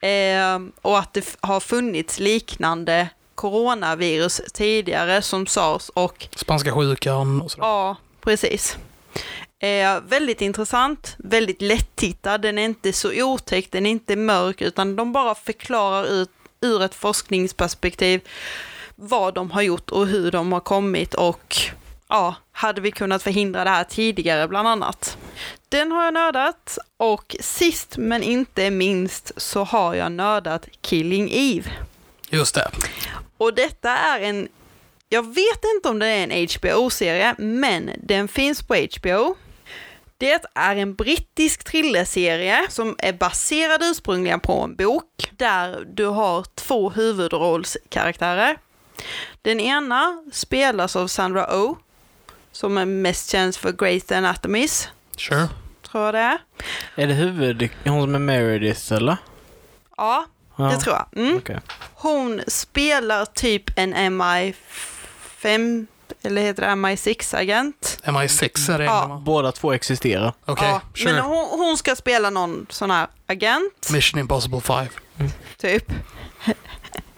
Eh, och att det har funnits liknande coronavirus tidigare som sars och Spanska sjukan och sådär. ja, precis. Eh, väldigt intressant, väldigt lättittad, den är inte så otäck, den är inte mörk utan de bara förklarar ut ur ett forskningsperspektiv vad de har gjort och hur de har kommit och ja, hade vi kunnat förhindra det här tidigare bland annat. Den har jag nördat och sist men inte minst så har jag nördat Killing Eve. Just det. Och detta är en, jag vet inte om det är en HBO-serie, men den finns på HBO. Det är en brittisk thrillerserie som är baserad ursprungligen på en bok där du har två huvudrollskaraktärer. Den ena spelas av Sandra Oh, som är mest känd för Grey's Anatomies, Sure. tror jag det är. Är det huvud... Hon som är Meredith eller? Ja, Ja. det tror jag. Mm. Okej. Hon spelar typ en MI5, eller heter det MI6-agent. MI6 är det Ja. Båda två existerar. Okej, ja, sure. Men hon, hon ska spela någon sån här agent, Mission Impossible 5. typ.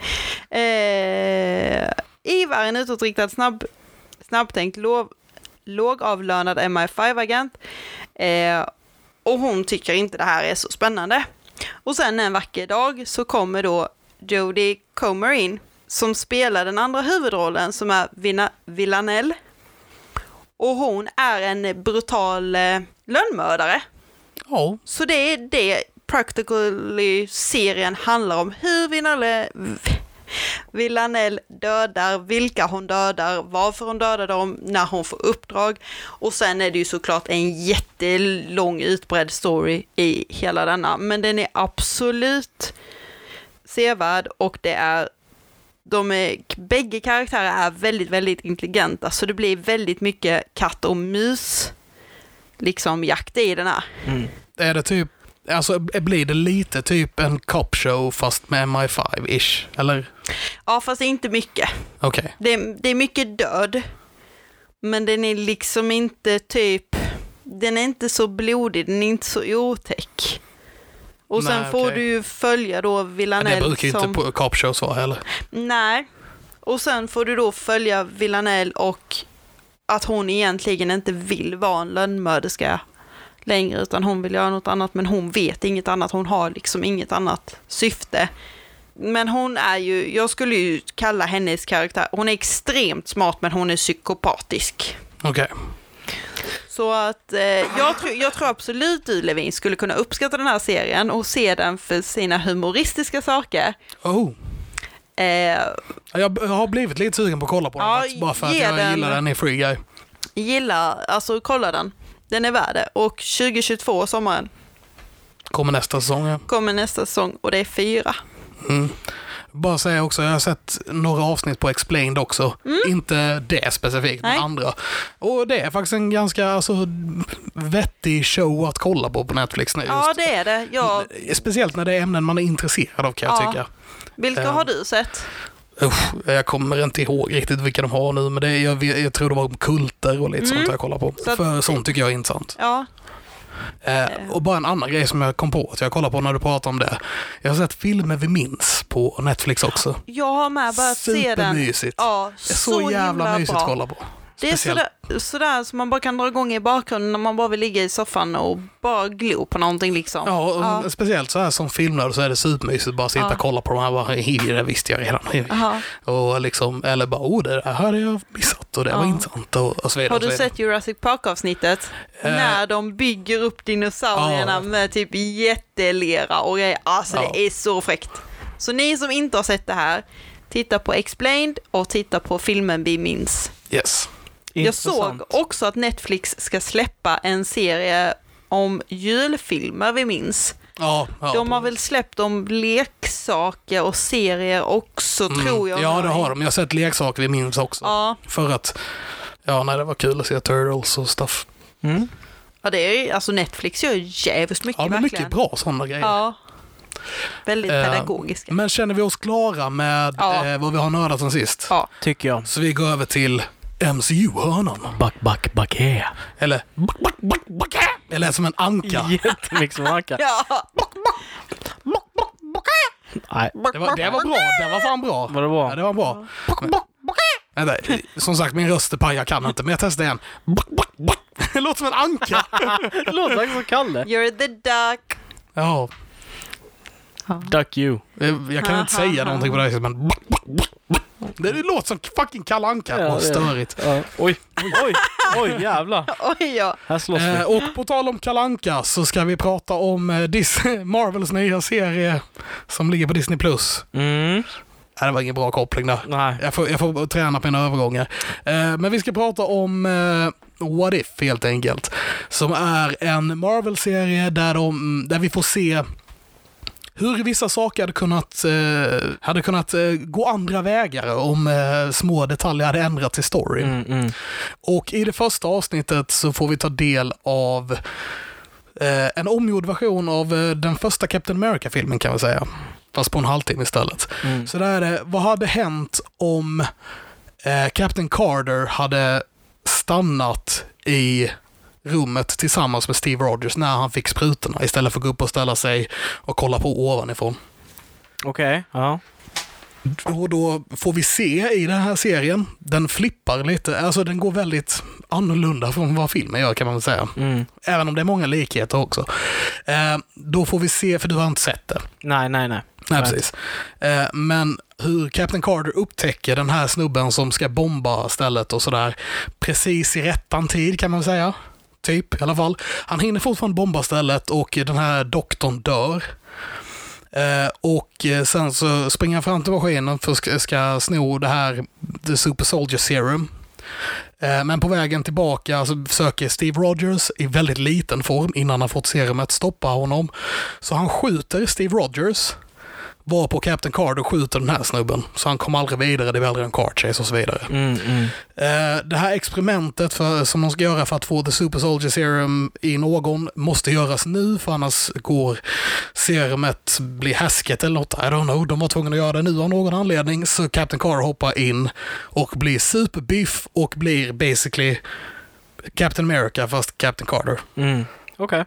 Eh, Eva är en utåtriktad, snabb, snabbtänkt, låg, lågavlönad MI5-agent. Eh, och hon tycker inte det här är så spännande. Och sen en vacker dag så kommer då Jodie Comer in som spelar den andra huvudrollen som är Vina, Villanelle. Och hon är en brutal eh, lönnmördare. Ja, Så det är det practically serien handlar om. Hur Villanelle, Villanelle dödar, vilka hon dödar, varför hon dödar dem, när hon får uppdrag. Och sen är det ju såklart en jättelång utbredd story i hela denna. Men den är absolut sevärd och det är de är, bägge karaktärer är väldigt, väldigt intelligenta så det blir väldigt mycket katt och mus liksom jakt i den här. Mm. är det typ, alltså blir det lite typ en cop show fast med MI5-ish? Eller? Ja, fast inte mycket. Okej. Det, är- det är mycket död, men den är liksom inte typ, den är inte så blodig, den är inte så otäck. Och sen Nej, får okej. du ju följa då Villanelle Det brukar ju som... inte cop shows vara heller. Nej. Och sen får du då följa Villanelle och att hon egentligen inte vill vara en lönnmörderska längre, utan hon vill göra något annat, men hon vet inget annat. Hon har liksom inget annat syfte. Men hon är ju, jag skulle ju kalla hennes karaktär, hon är extremt smart, men hon är psykopatisk. Okej. Så att eh, jag, tror, jag tror absolut du Levin skulle kunna uppskatta den här serien och se den för sina humoristiska saker. Oh. Eh, Jag har blivit lite sugen på att kolla på den Ja, faktiskt, bara för att jag den- gillar den i Free Guy. gilla, alltså kolla den. Den är värd det. Och 2022, sommaren, Kommer nästa säsong. Ja. kommer nästa säsong och det är fyra. Mm. Bara säga också, jag har sett några avsnitt på Explained också. Inte det specifikt, men Mm. Nej. andra. Och det är faktiskt en ganska alltså, vettig show att kolla på på Netflix nu. Ja, just. det är det. Ja, Speciellt när det är ämnen man är intresserad av kan jag Ja. tycka. vilka Ja. har du sett? Usch, jag kommer inte ihåg riktigt vilka de har nu, men det, jag, jag tror det var om kulter och lite Mm. sånt jag kollar på. Så För sånt tycker jag är intressant. Ja, Eh, och bara en annan grej som jag kom på att jag kollar på när du pratar om det. Jag har sett filmer vi minns på Netflix också. jag har med börjat se den. Supermysigt. Ja, är så, jävla himla mysigt att kolla på. Det är sådär, sådär som man bara kan dra igång i bakgrunden när man bara vill ligga i soffan och bara glo på någonting liksom. Ja, Ja. speciellt så här som filmnörd så är det supermysigt att bara sitta Ja. och kolla på de här. Bara, "Hi, det visste jag redan. Aha. Och liksom, eller bara, oh, det här hade jag missat och det var Ja. intressant och, och så vidare. Har du sett Jurassic Park-avsnittet? Eh. När de bygger upp dinosaurierna Ja. med typ jättelera och grejer. Alltså Ja. det är så fräckt. Så ni som inte har sett det här, titta på Explained och titta på filmen vi minns. Yes. Jag såg också att Netflix ska släppa en serie om julfilmer vi minns. Ja, ja, De har väl släppt om leksaker och serier också Mm. tror jag. Ja, det har de. Jag har sett leksaker vi minns också. Ja, För att, ja, nej, det var kul att se Turtles och stuff. Mm. ja det är alltså Netflix gör jävligt mycket Ja, men verkligen. mycket bra sådana grejer. Ja. Väldigt Eh, pedagogiska. Men känner vi oss klara med Ja. eh, vad vi har nördat sen sist? Ja. Tycker jag. Så vi går över till MCU-hörnan. Back, back, back here. Eller back, back, back, back. Det lät som en anka. Jättemycket som rackar. Ja, Nej, Det var, det var bra. Det var fan bra. var det Ja, bra? det var bra. Men, vänta, som sagt, min röst är paj. Jag kan inte, men jag testar igen. Back, back, back. Det låter som en anka. Det låter faktiskt som Kalle. you're the duck. Ja, Duck you. jag kan inte säga någonting på det här sättet, men back, back, back, back. Det, det låter som fucking Kalle Anka. Ja, Vad störigt. Ja. Oj, oj, oj jävlar. Oj, ja. Här slåss Eh, vi. och på tal om Kalanka så ska vi prata om eh, Dis- Marvels nya serie som ligger på Disney+. Plus. Mm. Nej, det var ingen bra koppling där. Nej. Jag får, jag får träna på mina övergångar. Eh, men vi ska prata om eh, What If helt enkelt. Som är en Marvel-serie där, de, där vi får se hur vissa saker hade kunnat, eh, hade kunnat eh, gå andra vägar om eh, små detaljer hade ändrats i storyn. Mm, mm. Och i det första avsnittet så får vi ta del av eh, en omgjord version av eh, den första Captain America-filmen kan vi säga. Fast på en halvtimme istället. Mm. Så där är det, vad hade hänt om eh, Captain Carter hade stannat i rummet tillsammans med Steve Rogers när han fick sprutorna istället för att gå upp och ställa sig och kolla på ovanifrån. Okej, ja. och då får vi se i den här serien, den flippar lite, alltså den går väldigt annorlunda från vad filmen gör kan man väl säga. Mm. Även om det är många likheter också. Eh, då får vi se, för du har inte sett det. Nej, nej, nej. Nej, Nej. precis. Eh, men hur Captain Carter upptäcker den här snubben som ska bomba stället och sådär precis i rättan tid kan man väl säga. Typ i alla fall. Han hinner fortfarande bomba stället och den här doktorn dör. Eh, och eh, sen så springer han fram till maskinen för att ska, ska sno det här The Super Soldier Serum. Eh, Men på vägen tillbaka så försöker Steve Rogers i väldigt liten form innan han fått serumet stoppa honom. Så han skjuter Steve Rogers var på Captain Carter och skjuter den här snubben. Så han kom aldrig vidare, det är väl en car chase och så vidare. Mm, mm. Eh, det här experimentet för, som de ska göra för att få The Super Soldier Serum i någon måste göras nu för annars går serumet bli häsket eller något. I don't know. De var tvungna att göra det nu av någon anledning. Så Captain Carter hoppar in och blir superbiff och blir basically Captain America fast Captain Carter. Mm. Okej.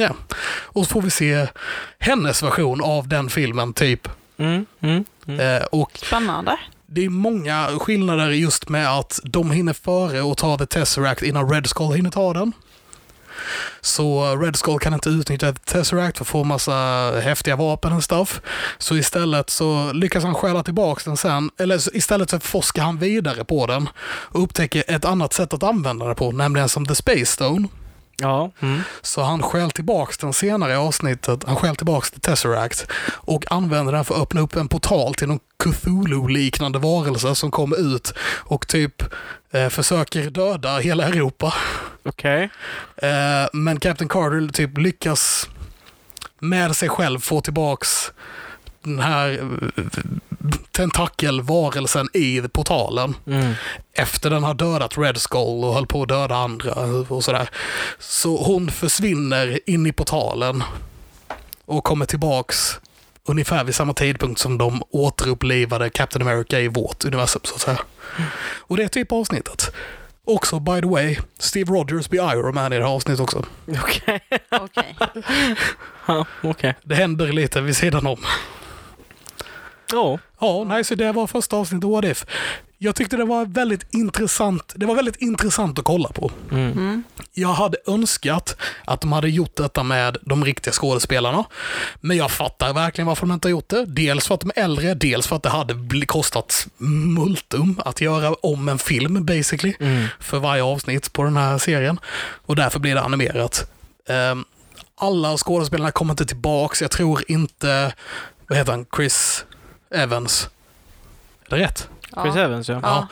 Ja. Och så får vi se hennes version av den filmen typ. Mm, mm, mm. Eh, och Spännande. det är många skillnader just med att de hinner före och ta The Tesseract innan Red Skull hinner ta den. Så Red Skull kan inte utnyttja The Tesseract för att få massa häftiga vapen och stuff. Så istället så lyckas han stjäla tillbaka den sen, eller istället så forskar han vidare på den och upptäcker ett annat sätt att använda den på, nämligen som The Space Stone. Ja. Mm. Så han stjäl tillbaks den senare i avsnittet, han stjäl tillbaks till Tesseract och använder den för att öppna upp en portal till någon Cthulhu-liknande varelse som kommer ut och typ eh, försöker döda hela Europa. Okej. Eh, men Captain Carter typ lyckas med sig själv få tillbaks den här eh, tentakelvarelsen i portalen Mm. efter den har dödat Red Skull och höll på att döda andra och sådär. Så hon försvinner in i portalen och kommer tillbaks ungefär vid samma tidpunkt som de återupplivade Captain America i vårt universum så att säga. Och det är typ avsnittet. Också, by the way, Steve Rogers blir Iron Man i det här avsnittet också. Okej. Okej. Ja, okej. Det händer lite vid sidan om. Ja. Ja, nej, så det var första avsnittet av What If. Jag tyckte det var väldigt intressant. Det var väldigt intressant att kolla på. Mm. Mm. Jag hade önskat att de hade gjort detta med de riktiga skådespelarna. Men jag fattar verkligen varför de inte har gjort det. Dels för att de är äldre, dels för att det hade kostat multum att göra om en film basically Mm. för varje avsnitt på den här serien. Och därför blir det animerat. Ehm, alla skådespelarna kommer inte tillbaks. Jag tror inte, vad heter han, Chris Evans. Är det rätt? Chris Ja. Evans, ja. Ja.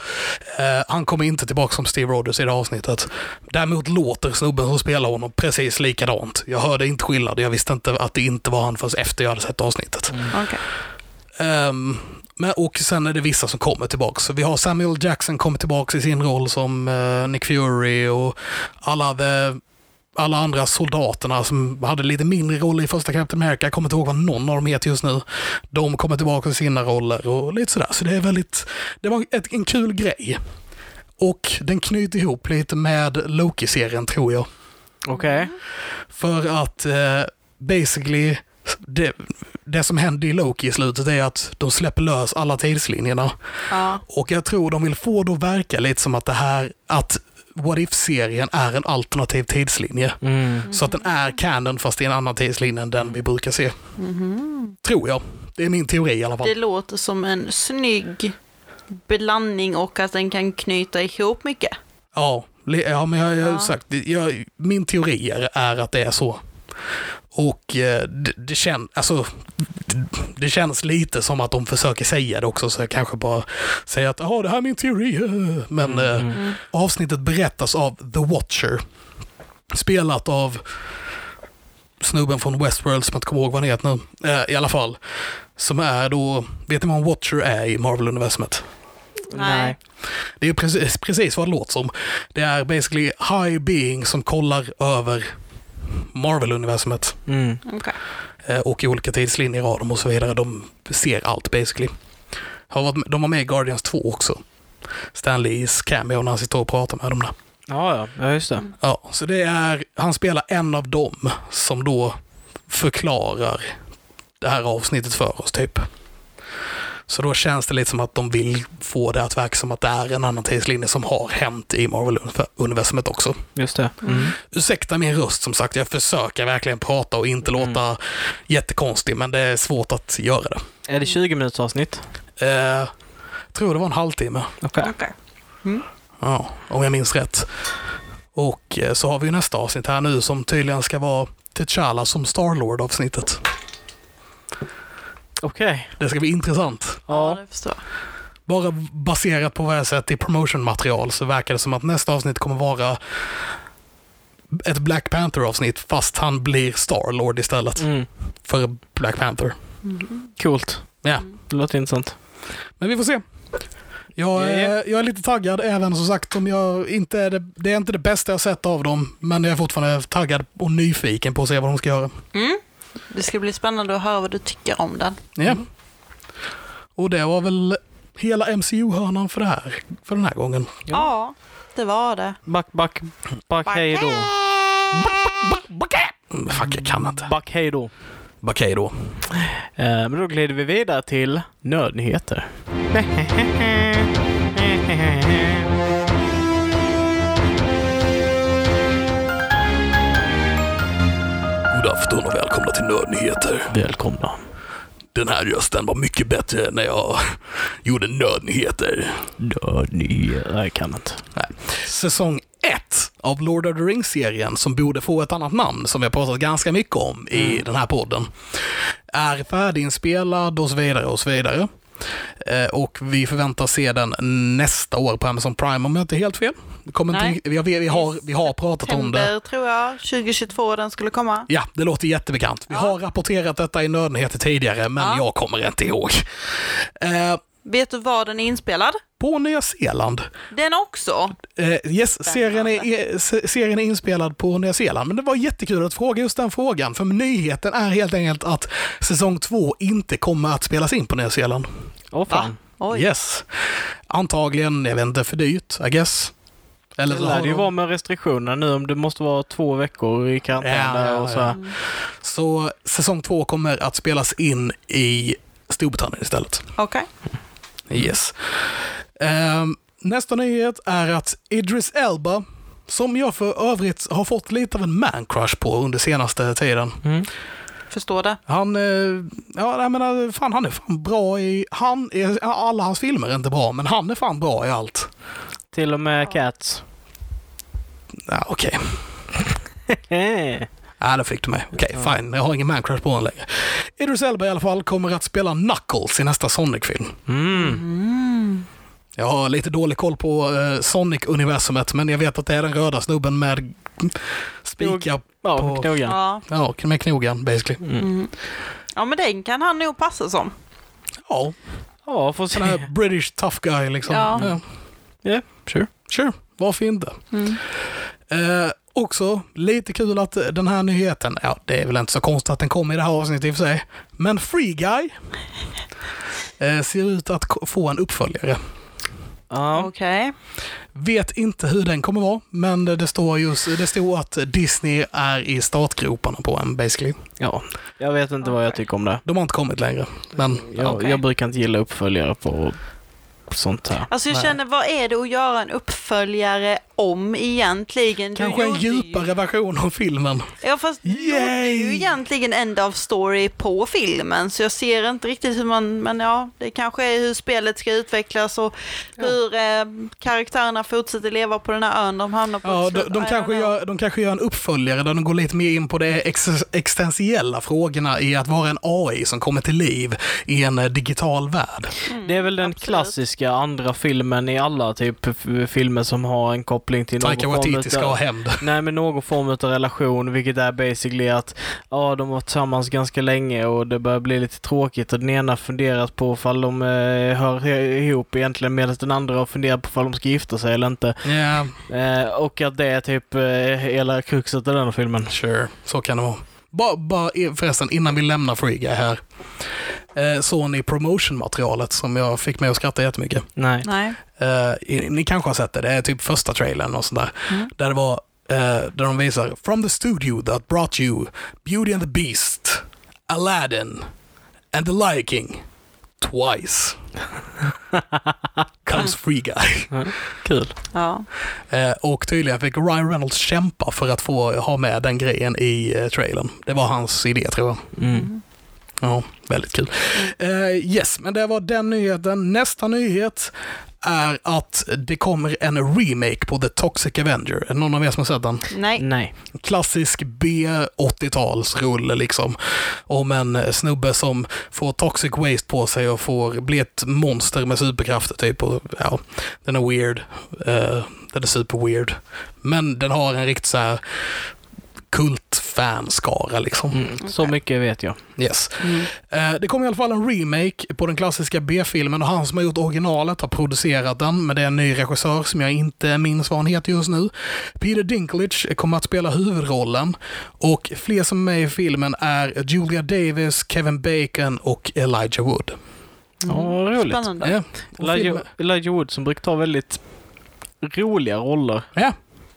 Eh, han kommer inte tillbaka som Steve Rogers i det här avsnittet. Däremot låter snubben som spelar honom precis likadant. Jag hörde inte skillnad. Jag visste inte att det inte var han förrän efter jag hade sett avsnittet. Mm. Okej. Ehm, men, och sen är det vissa som kommer tillbaka. Så vi har Samuel Jackson kommer tillbaka i sin roll som eh, Nick Fury och alla, the, alla andra soldaterna som hade lite mindre roll i första Captain America. Jag kommer inte ihåg vad någon av dem heter just nu. De kommer tillbaka i sina roller och lite sådär. Så det är väldigt, det var ett, en kul grej. Och den knyter ihop lite med Loki-serien tror jag. Okej. För att eh, basically, det, det som händer i Loki i slutet är att de släpper lös alla tidslinjerna. Ja. Och jag tror de vill få det att verka lite som att det här, att What If-serien är en alternativ tidslinje. Mm. Så att den är canon fast i en annan tidslinje än den vi brukar se. Mhm. Tror jag. Det är min teori i alla fall. Det låter som en snygg blandning och att den kan knyta ihop mycket. Ja, ja men jag, jag har Ja. sagt, jag, min teori är, är att det är så. Och eh, det, det, kän, alltså, det, känns lite som att de försöker säga det också, så jag kanske bara säger att ja, det här är min teori. eh." Men eh, Mm. Mm. avsnittet berättas av The Watcher. Spelat av snubben från Westworld som jag inte kommer ihåg vad han heter nu. Eh, I alla fall. Som är då, vet ni vad en Watcher är i Marvel-universumet? Nej. Det är precis, precis vad det låter som. Det är basically high being som kollar över Marvel-universumet Mm. Okej. Eh, och i olika tidslinjer av dem och så vidare. De ser allt basically. Har varit, med- de var med i Guardians 2 också. Stan Lees cameo när han sitter och pratar med dem där. Ja, ja. Ja, just det. Ja, så det är, han spelar en av dem som då förklarar det här avsnittet för oss typ. Så då känns det lite som att de vill få det att verka som att det är en annan tidslinje som har hänt i Marvel-universumet också. Just det. Mm. Ursäkta min röst som sagt, jag försöker verkligen prata och inte Mm. låta jättekonstig, men det är svårt att göra det. Är det 20 minuters avsnitt? Eh, tror det var en halvtimme, Okej. Okej. ja, om jag minns rätt. Och eh, så har vi ju nästa avsnitt här nu som tydligen ska vara T'Challa som Starlord-avsnittet. Okej. Det ska bli intressant. Ja, det förstår jag. Bara baserat på vad jag sett i promotion-material så verkar det som att nästa avsnitt kommer vara ett Black Panther-avsnitt fast han blir Starlord istället Mm. för Black Panther. Coolt. Ja. Det låter intressant. Men vi får se. Jag, Ja, ja. är, jag är lite taggad även som sagt om jag inte är det, det är inte det bästa jag sett av dem men jag är fortfarande taggad och nyfiken på att se vad de ska göra. Mm. Det ska bli spännande att höra vad du tycker om den. Ja. Och det var väl hela MCU-hörnan för det här, för den här gången. Ja. Ja, det var det. Back, back, back, hej då. Mm, Fuck, jag kan inte. Back, hej då. Okej då. Eh, men då glider vi vidare till nödnyheter. afton och välkomna till Nödnyheter. Välkomna. Den här rösten var mycket bättre när jag gjorde. Nödnyheter. Nej, jag kan inte. Säsong 1 av Lord of the Rings-serien, som borde få ett annat namn, som vi har pratat ganska mycket om i den här podden, är färdiginspelad och så vidare och så vidare. Eh, Och vi förväntar se den nästa år på Amazon Prime om jag inte är helt fel. Inte, vi, har, vi, har, vi har pratat om det. Tror jag, 2022 den skulle komma. Ja, det låter jättebekant. Vi Ja. har rapporterat detta i Nödnyheter tidigare, men Ja. jag kommer inte ihåg. Eh, Vet du var den är inspelad? på Nya Zeeland. Den också? Eh, yes, serien är, är- se- serien är inspelad på Nya Zeeland, men det var jättekul att fråga just den frågan, för nyheten är helt enkelt att säsong två inte kommer att spelas in på Nya Zeeland. Åh fan. Oj. Yes. Antagligen, jag vet inte, för dyrt, I guess. Eller Det så lär har det ju de- vara med restriktioner nu om det måste vara två veckor i karantän Ja, där ja, och så. ja. här. Så säsong två kommer att spelas in i Storbritannien istället. Okej. Yes. Ehm, nästa nyhet är att Idris Elba, som jag för övrigt har fått lite av en man-crush på under senaste tiden. Mm. Förstår det. Han, eh, ja jag menar, fan han är fan bra i, han är, alla hans filmer är inte bra, men han är fan bra i allt. Till och med Cats. Ja, Okej, Eh. ja, det fick du mig. Okej, fine, jag har ingen man-crush på honom längre. Idris Elba i alla fall kommer att spela Knuckles i nästa Sonic-film. Mm. Mm. Jag har lite dålig koll på eh, Sonic-universumet, men jag vet att det är den röda snubben med spikar, Ja, På- knogen. Ja. ja, med knogen basically. Mm. Mm. ja, men den kan han nog passa som. Ja, Ja, får sån här se. British tough guy liksom. Ja. Ja. Ja, sure. Sure, varför inte? Mm. Eh, också lite kul att den här nyheten, ja det är väl inte så konstigt att den kommer i det här avsnittet i och för sig, men Free Guy eh, ser ut att få en uppföljare. Ja. Okej. Vet inte hur den kommer vara, men det står just det står att Disney är i startgroparna på en basically. ja. Jag vet inte vad jag tycker om det. De har inte kommit längre, men Jag, Okej. jag brukar inte gilla uppföljare på sånt här. Alltså jag Nej. känner, vad är det att göra en uppföljare om egentligen? Du kanske en gjorde ju- djupare version av filmen. Ja fast du gjorde Yay! ju egentligen end of story på filmen så jag ser inte riktigt hur man, men ja, det kanske är hur spelet ska utvecklas och hur eh, karaktärerna fortsätter leva på den här ön de hamnar på. Ja, de, de, kanske gör, de kanske gör en uppföljare där de går lite mer in på de ex existentiella frågorna i att vara en AI som kommer till liv i en eh, digital värld. Mm, Det är väl den absolut. klassiska andra filmen i alla typ filmer som har en koppling till någon Taika form Waititi ska ha hämnd. Nej, men någon form av relation, vilket är basically att ja, de var tillsammans ganska länge och det börjar bli lite tråkigt och den ena funderat på ifall de eh, hör ihop egentligen medan den andra har funderat på ifall de ska gifta sig eller inte. Ja, Eh, och att det är typ eh, hela kruxet i den filmen. sure. Så kan det vara. Bara, bara förresten, innan vi lämnar Free Guy här. Eh, ni promotion-materialet som jag fick mig att skratta jättemycket? Nej. Nej. Eh, ni kanske har sett det, det är typ första trailern och sådär. Mm. Där det var, eh, där de visar From the studio that brought you Beauty and the Beast, Aladdin and the Lion King. twice comes Free Guy. Kul. Ja. Eh, och tydligen fick Ryan Reynolds kämpa för att få ha med den grejen i eh, trailern. Det var hans idé tror jag. Mm. Ja, väldigt kul. Eh, yes, men det var den nyheten. Nästa nyhet är att det kommer en remake på The Toxic Avenger. Är det någon av er som har sett den? Nej. Nej. Klassisk B80-talsrulle liksom. Om en snubbe som får toxic waste på sig och får bli ett monster med superkrafter typ. Och, ja, den är weird. Eh, den är super weird. Men den har en riktigt så här kultfanskara liksom. Mm. Så mycket vet jag. Yes. Mm. Eh, Det kommer i alla fall en remake på den klassiska B-filmen och han som har gjort originalet har producerat den, men det är en ny regissör som jag inte minns vad han heter just nu. Peter Dinklage kommer att spela huvudrollen och fler som är med i filmen är Julia Davis, Kevin Bacon och Elijah Wood. Ja, vad roligt. Spännande. Ja, Elijah, Elijah Wood som brukar ta väldigt roliga roller. ja.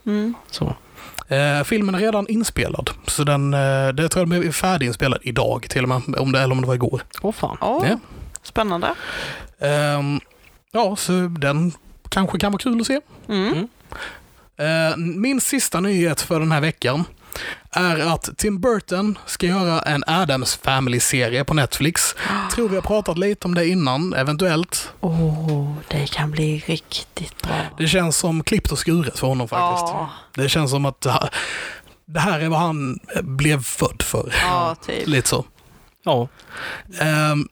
Mm. Så. Eh, filmen är redan inspelad, så den, eh, det tror jag är färdiginspelad idag till och med, om det, eller om det var igår. Åh fan. Åh, Ja. Spännande. Ehm, ja, så den kanske kan vara kul att se. Mm. Mm. Eh, Min sista nyhet för den här veckan är att Tim Burton ska göra en Adams Family-serie på Netflix. Tror vi har pratat lite om det innan, eventuellt. Åh, det kan bli riktigt bra. Det känns som klippt och skuret för honom faktiskt. Ja, Det känns som att det här- är vad han blev född för. ja, typ. Lite så. Ja. Ehm,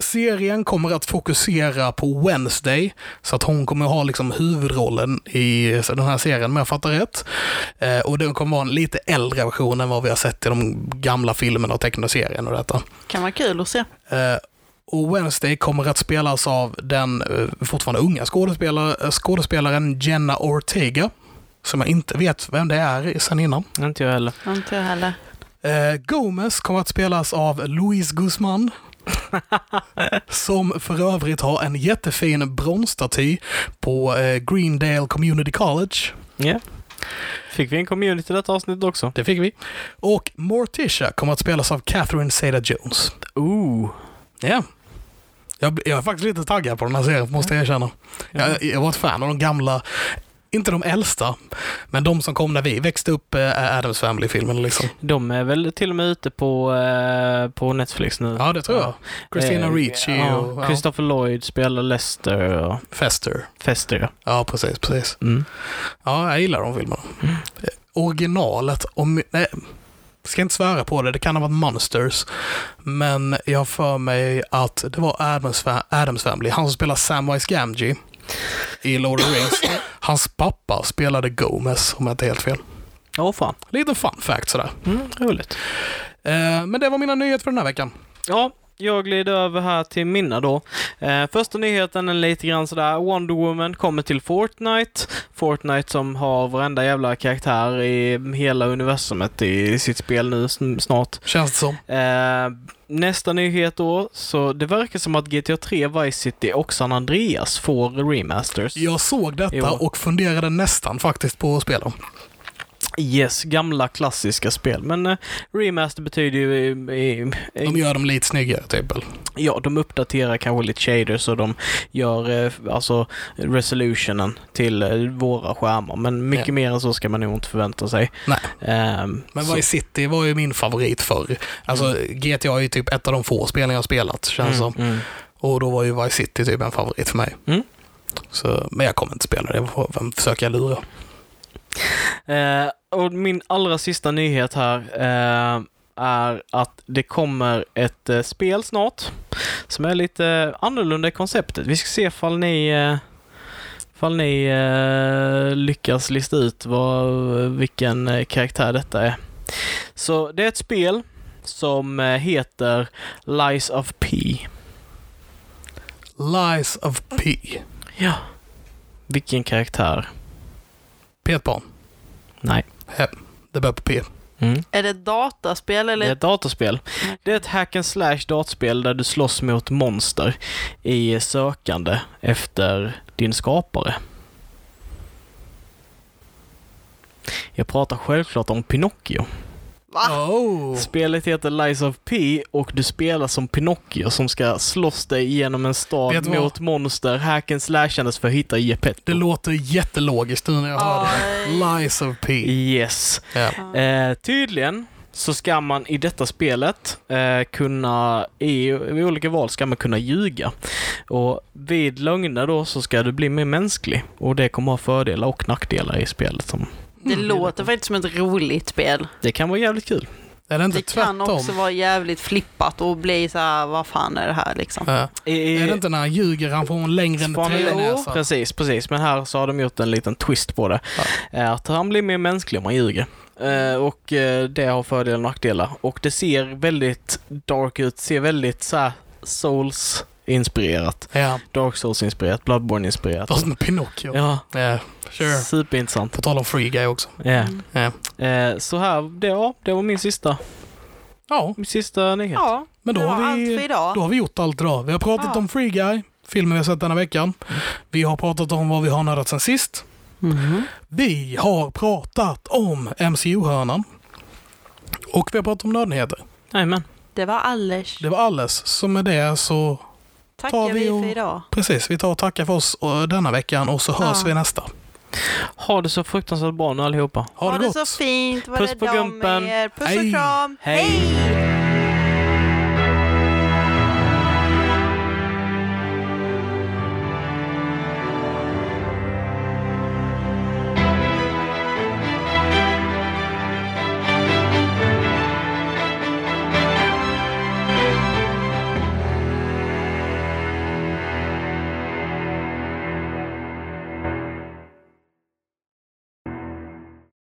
serien kommer att fokusera på Wednesday, så att hon kommer ha liksom huvudrollen i den här serien, om jag fattar rätt. Eh, och den kommer vara en lite äldre version än vad vi har sett i de gamla filmerna och tecknade serien och detta. Kan vara kul att se. Eh, och Wednesday kommer att spelas av den eh, fortfarande unga skådespelare, skådespelaren Jenna Ortega, som jag inte vet vem det är sen innan. Inte jag heller. Inte jag heller. Eh, Gomez kommer att spelas av Luis Guzman. som för övrigt har en jättefin bronsstaty på eh, Greendale Community College. Ja. Fick vi en community i detta avsnitt också? Det fick vi. Och Morticia kommer att spelas av Catherine Zeta-Jones. Ooh. Ja. Jag, jag är faktiskt lite taggad på den här serien, måste jag erkänna. Jag, jag var ett fan av de gamla, inte de äldsta, men de som kom när vi växte upp, eh, Adams Family-filmen liksom. De är väl till och med ute på, eh, på Netflix nu? Ja, det tror jag. Christina Eh, Ricci ja, och ja, Christopher Lloyd spelar Lester och Fester. Fester. ja. Ja, precis, precis. Mm. Ja, jag gillar de filmerna. Eh, Originalet, om, nej, ska inte svära på det, det kan ha varit Monsters. Men jag har för mig att det var Adams, Adams Family, han som spelar Samwise Gamgee i Lord of the Rings. Hans pappa spelade Gomez, om jag inte är helt fel. Åh fan. Lite fun fact sådär. Mm, roligt. Eh, men det var mina nyheter för den här veckan. Ja, jag glider över här till mina då. Eh, första nyheten är lite grann sådär, Wonder Woman kommer till Fortnite. Fortnite som har varenda jävla karaktär i hela universumet i sitt spel nu sn- snart. Känns det som. Eh, nästa nyhet då, så det verkar som att GTA 3 Vice City och San Andreas får remasters. Jag såg detta Jo. och funderade nästan faktiskt på att spela. Yes, gamla klassiska spel. Men eh, remaster betyder ju... i- i- De gör dem lite snyggare typ. Ja, de uppdaterar kanske lite shaders och de gör eh, alltså resolutionen till eh, våra skärmar. Men mycket Ja. mer än så ska man nog inte förvänta sig. Nej. Ehm, Men Vice City var ju min favorit förr. Alltså GTA är ju typ ett av de få spelen jag har spelat, känns mm, som. mm. Och då var ju Vice City typ en favorit för mig. Mm. Så, men jag kommer inte spela det. Vem försöker jag lura? Eh, och min allra sista nyhet här eh, är att det kommer ett eh, spel snart som är lite annorlunda i konceptet. Vi ska se ifall ni, eh, ifall ni eh, lyckas lista ut vad, vilken eh, karaktär detta är. Så det är ett spel som heter Lies of P. Lies of P. Ja. Vilken karaktär? P ett barn. Nej. Det börjar på P. Mm. Är det ett dataspel Det är eller? ett datorspel. Det är ett hack and slash dataspel där du slåss mot monster i sökande efter din skapare. Jag pratar självklart om Pinocchio. Va? Oh. Spelet heter Lies of P och du spelar som Pinocchio som ska slåss dig genom en stad Vet du vad? mot monster, hacken slashandes för att hitta Geppetto. Det låter jättelogiskt nu när jag hör det. Lies of P. Yes. Ja. Eh, tydligen så ska man i detta spelet eh, kunna, i, vid olika val ska man kunna ljuga. Och vid lögner då så ska du bli mer mänsklig. Och det kommer ha fördelar och nackdelar i spelet. Som, Det Mm. låter faktiskt som ett roligt spel. det kan vara jävligt kul. Är det inte Det kan också vara jävligt flippat och bli så här, vad fan är det här liksom? Ja. I, Är det inte när han ljuger han får en längre än han tränäsa? Precis, precis. Men här så har de gjort en liten twist på det. Eh, Att han blir mer mänsklig om man ljuger. Eh, Och eh, det har fördelar och nackdelar. Och det ser väldigt dark ut, ser väldigt så här Souls-inspirerat. Ja, Dark Souls-inspirerat, Bloodborne-inspirerat. fast med Pinocchio. Ja, Ja, sure. superintressant. På tal om Free Guy också. Ja. Mm. Ja. Eh, Så här, det, ja, det var min sista, ja, min sista nyhet. Ja, men då har, allt för vi, idag. då har vi gjort allt idag. Vi har pratat Ja. om Free Guy, filmen vi har sett denna veckan. Vi har pratat om vad vi har nördat sen sist. Mhm. Vi har pratat om MCU-hörnan. Och vi har pratat om nördnyheter. Jajamän. Det var alldeles. Det var alles. Så med det så, Tackar tar vi vi och- för idag. precis, vi tar och tackar för oss eh, denna veckan och så hörs Ja. vi nästa. Ha det så fruktansvärt bra nu allihopa. Ha det ha det gott! så fint. Var Puss det på gumpen. Puss Hej. och kram. Hej. Hej.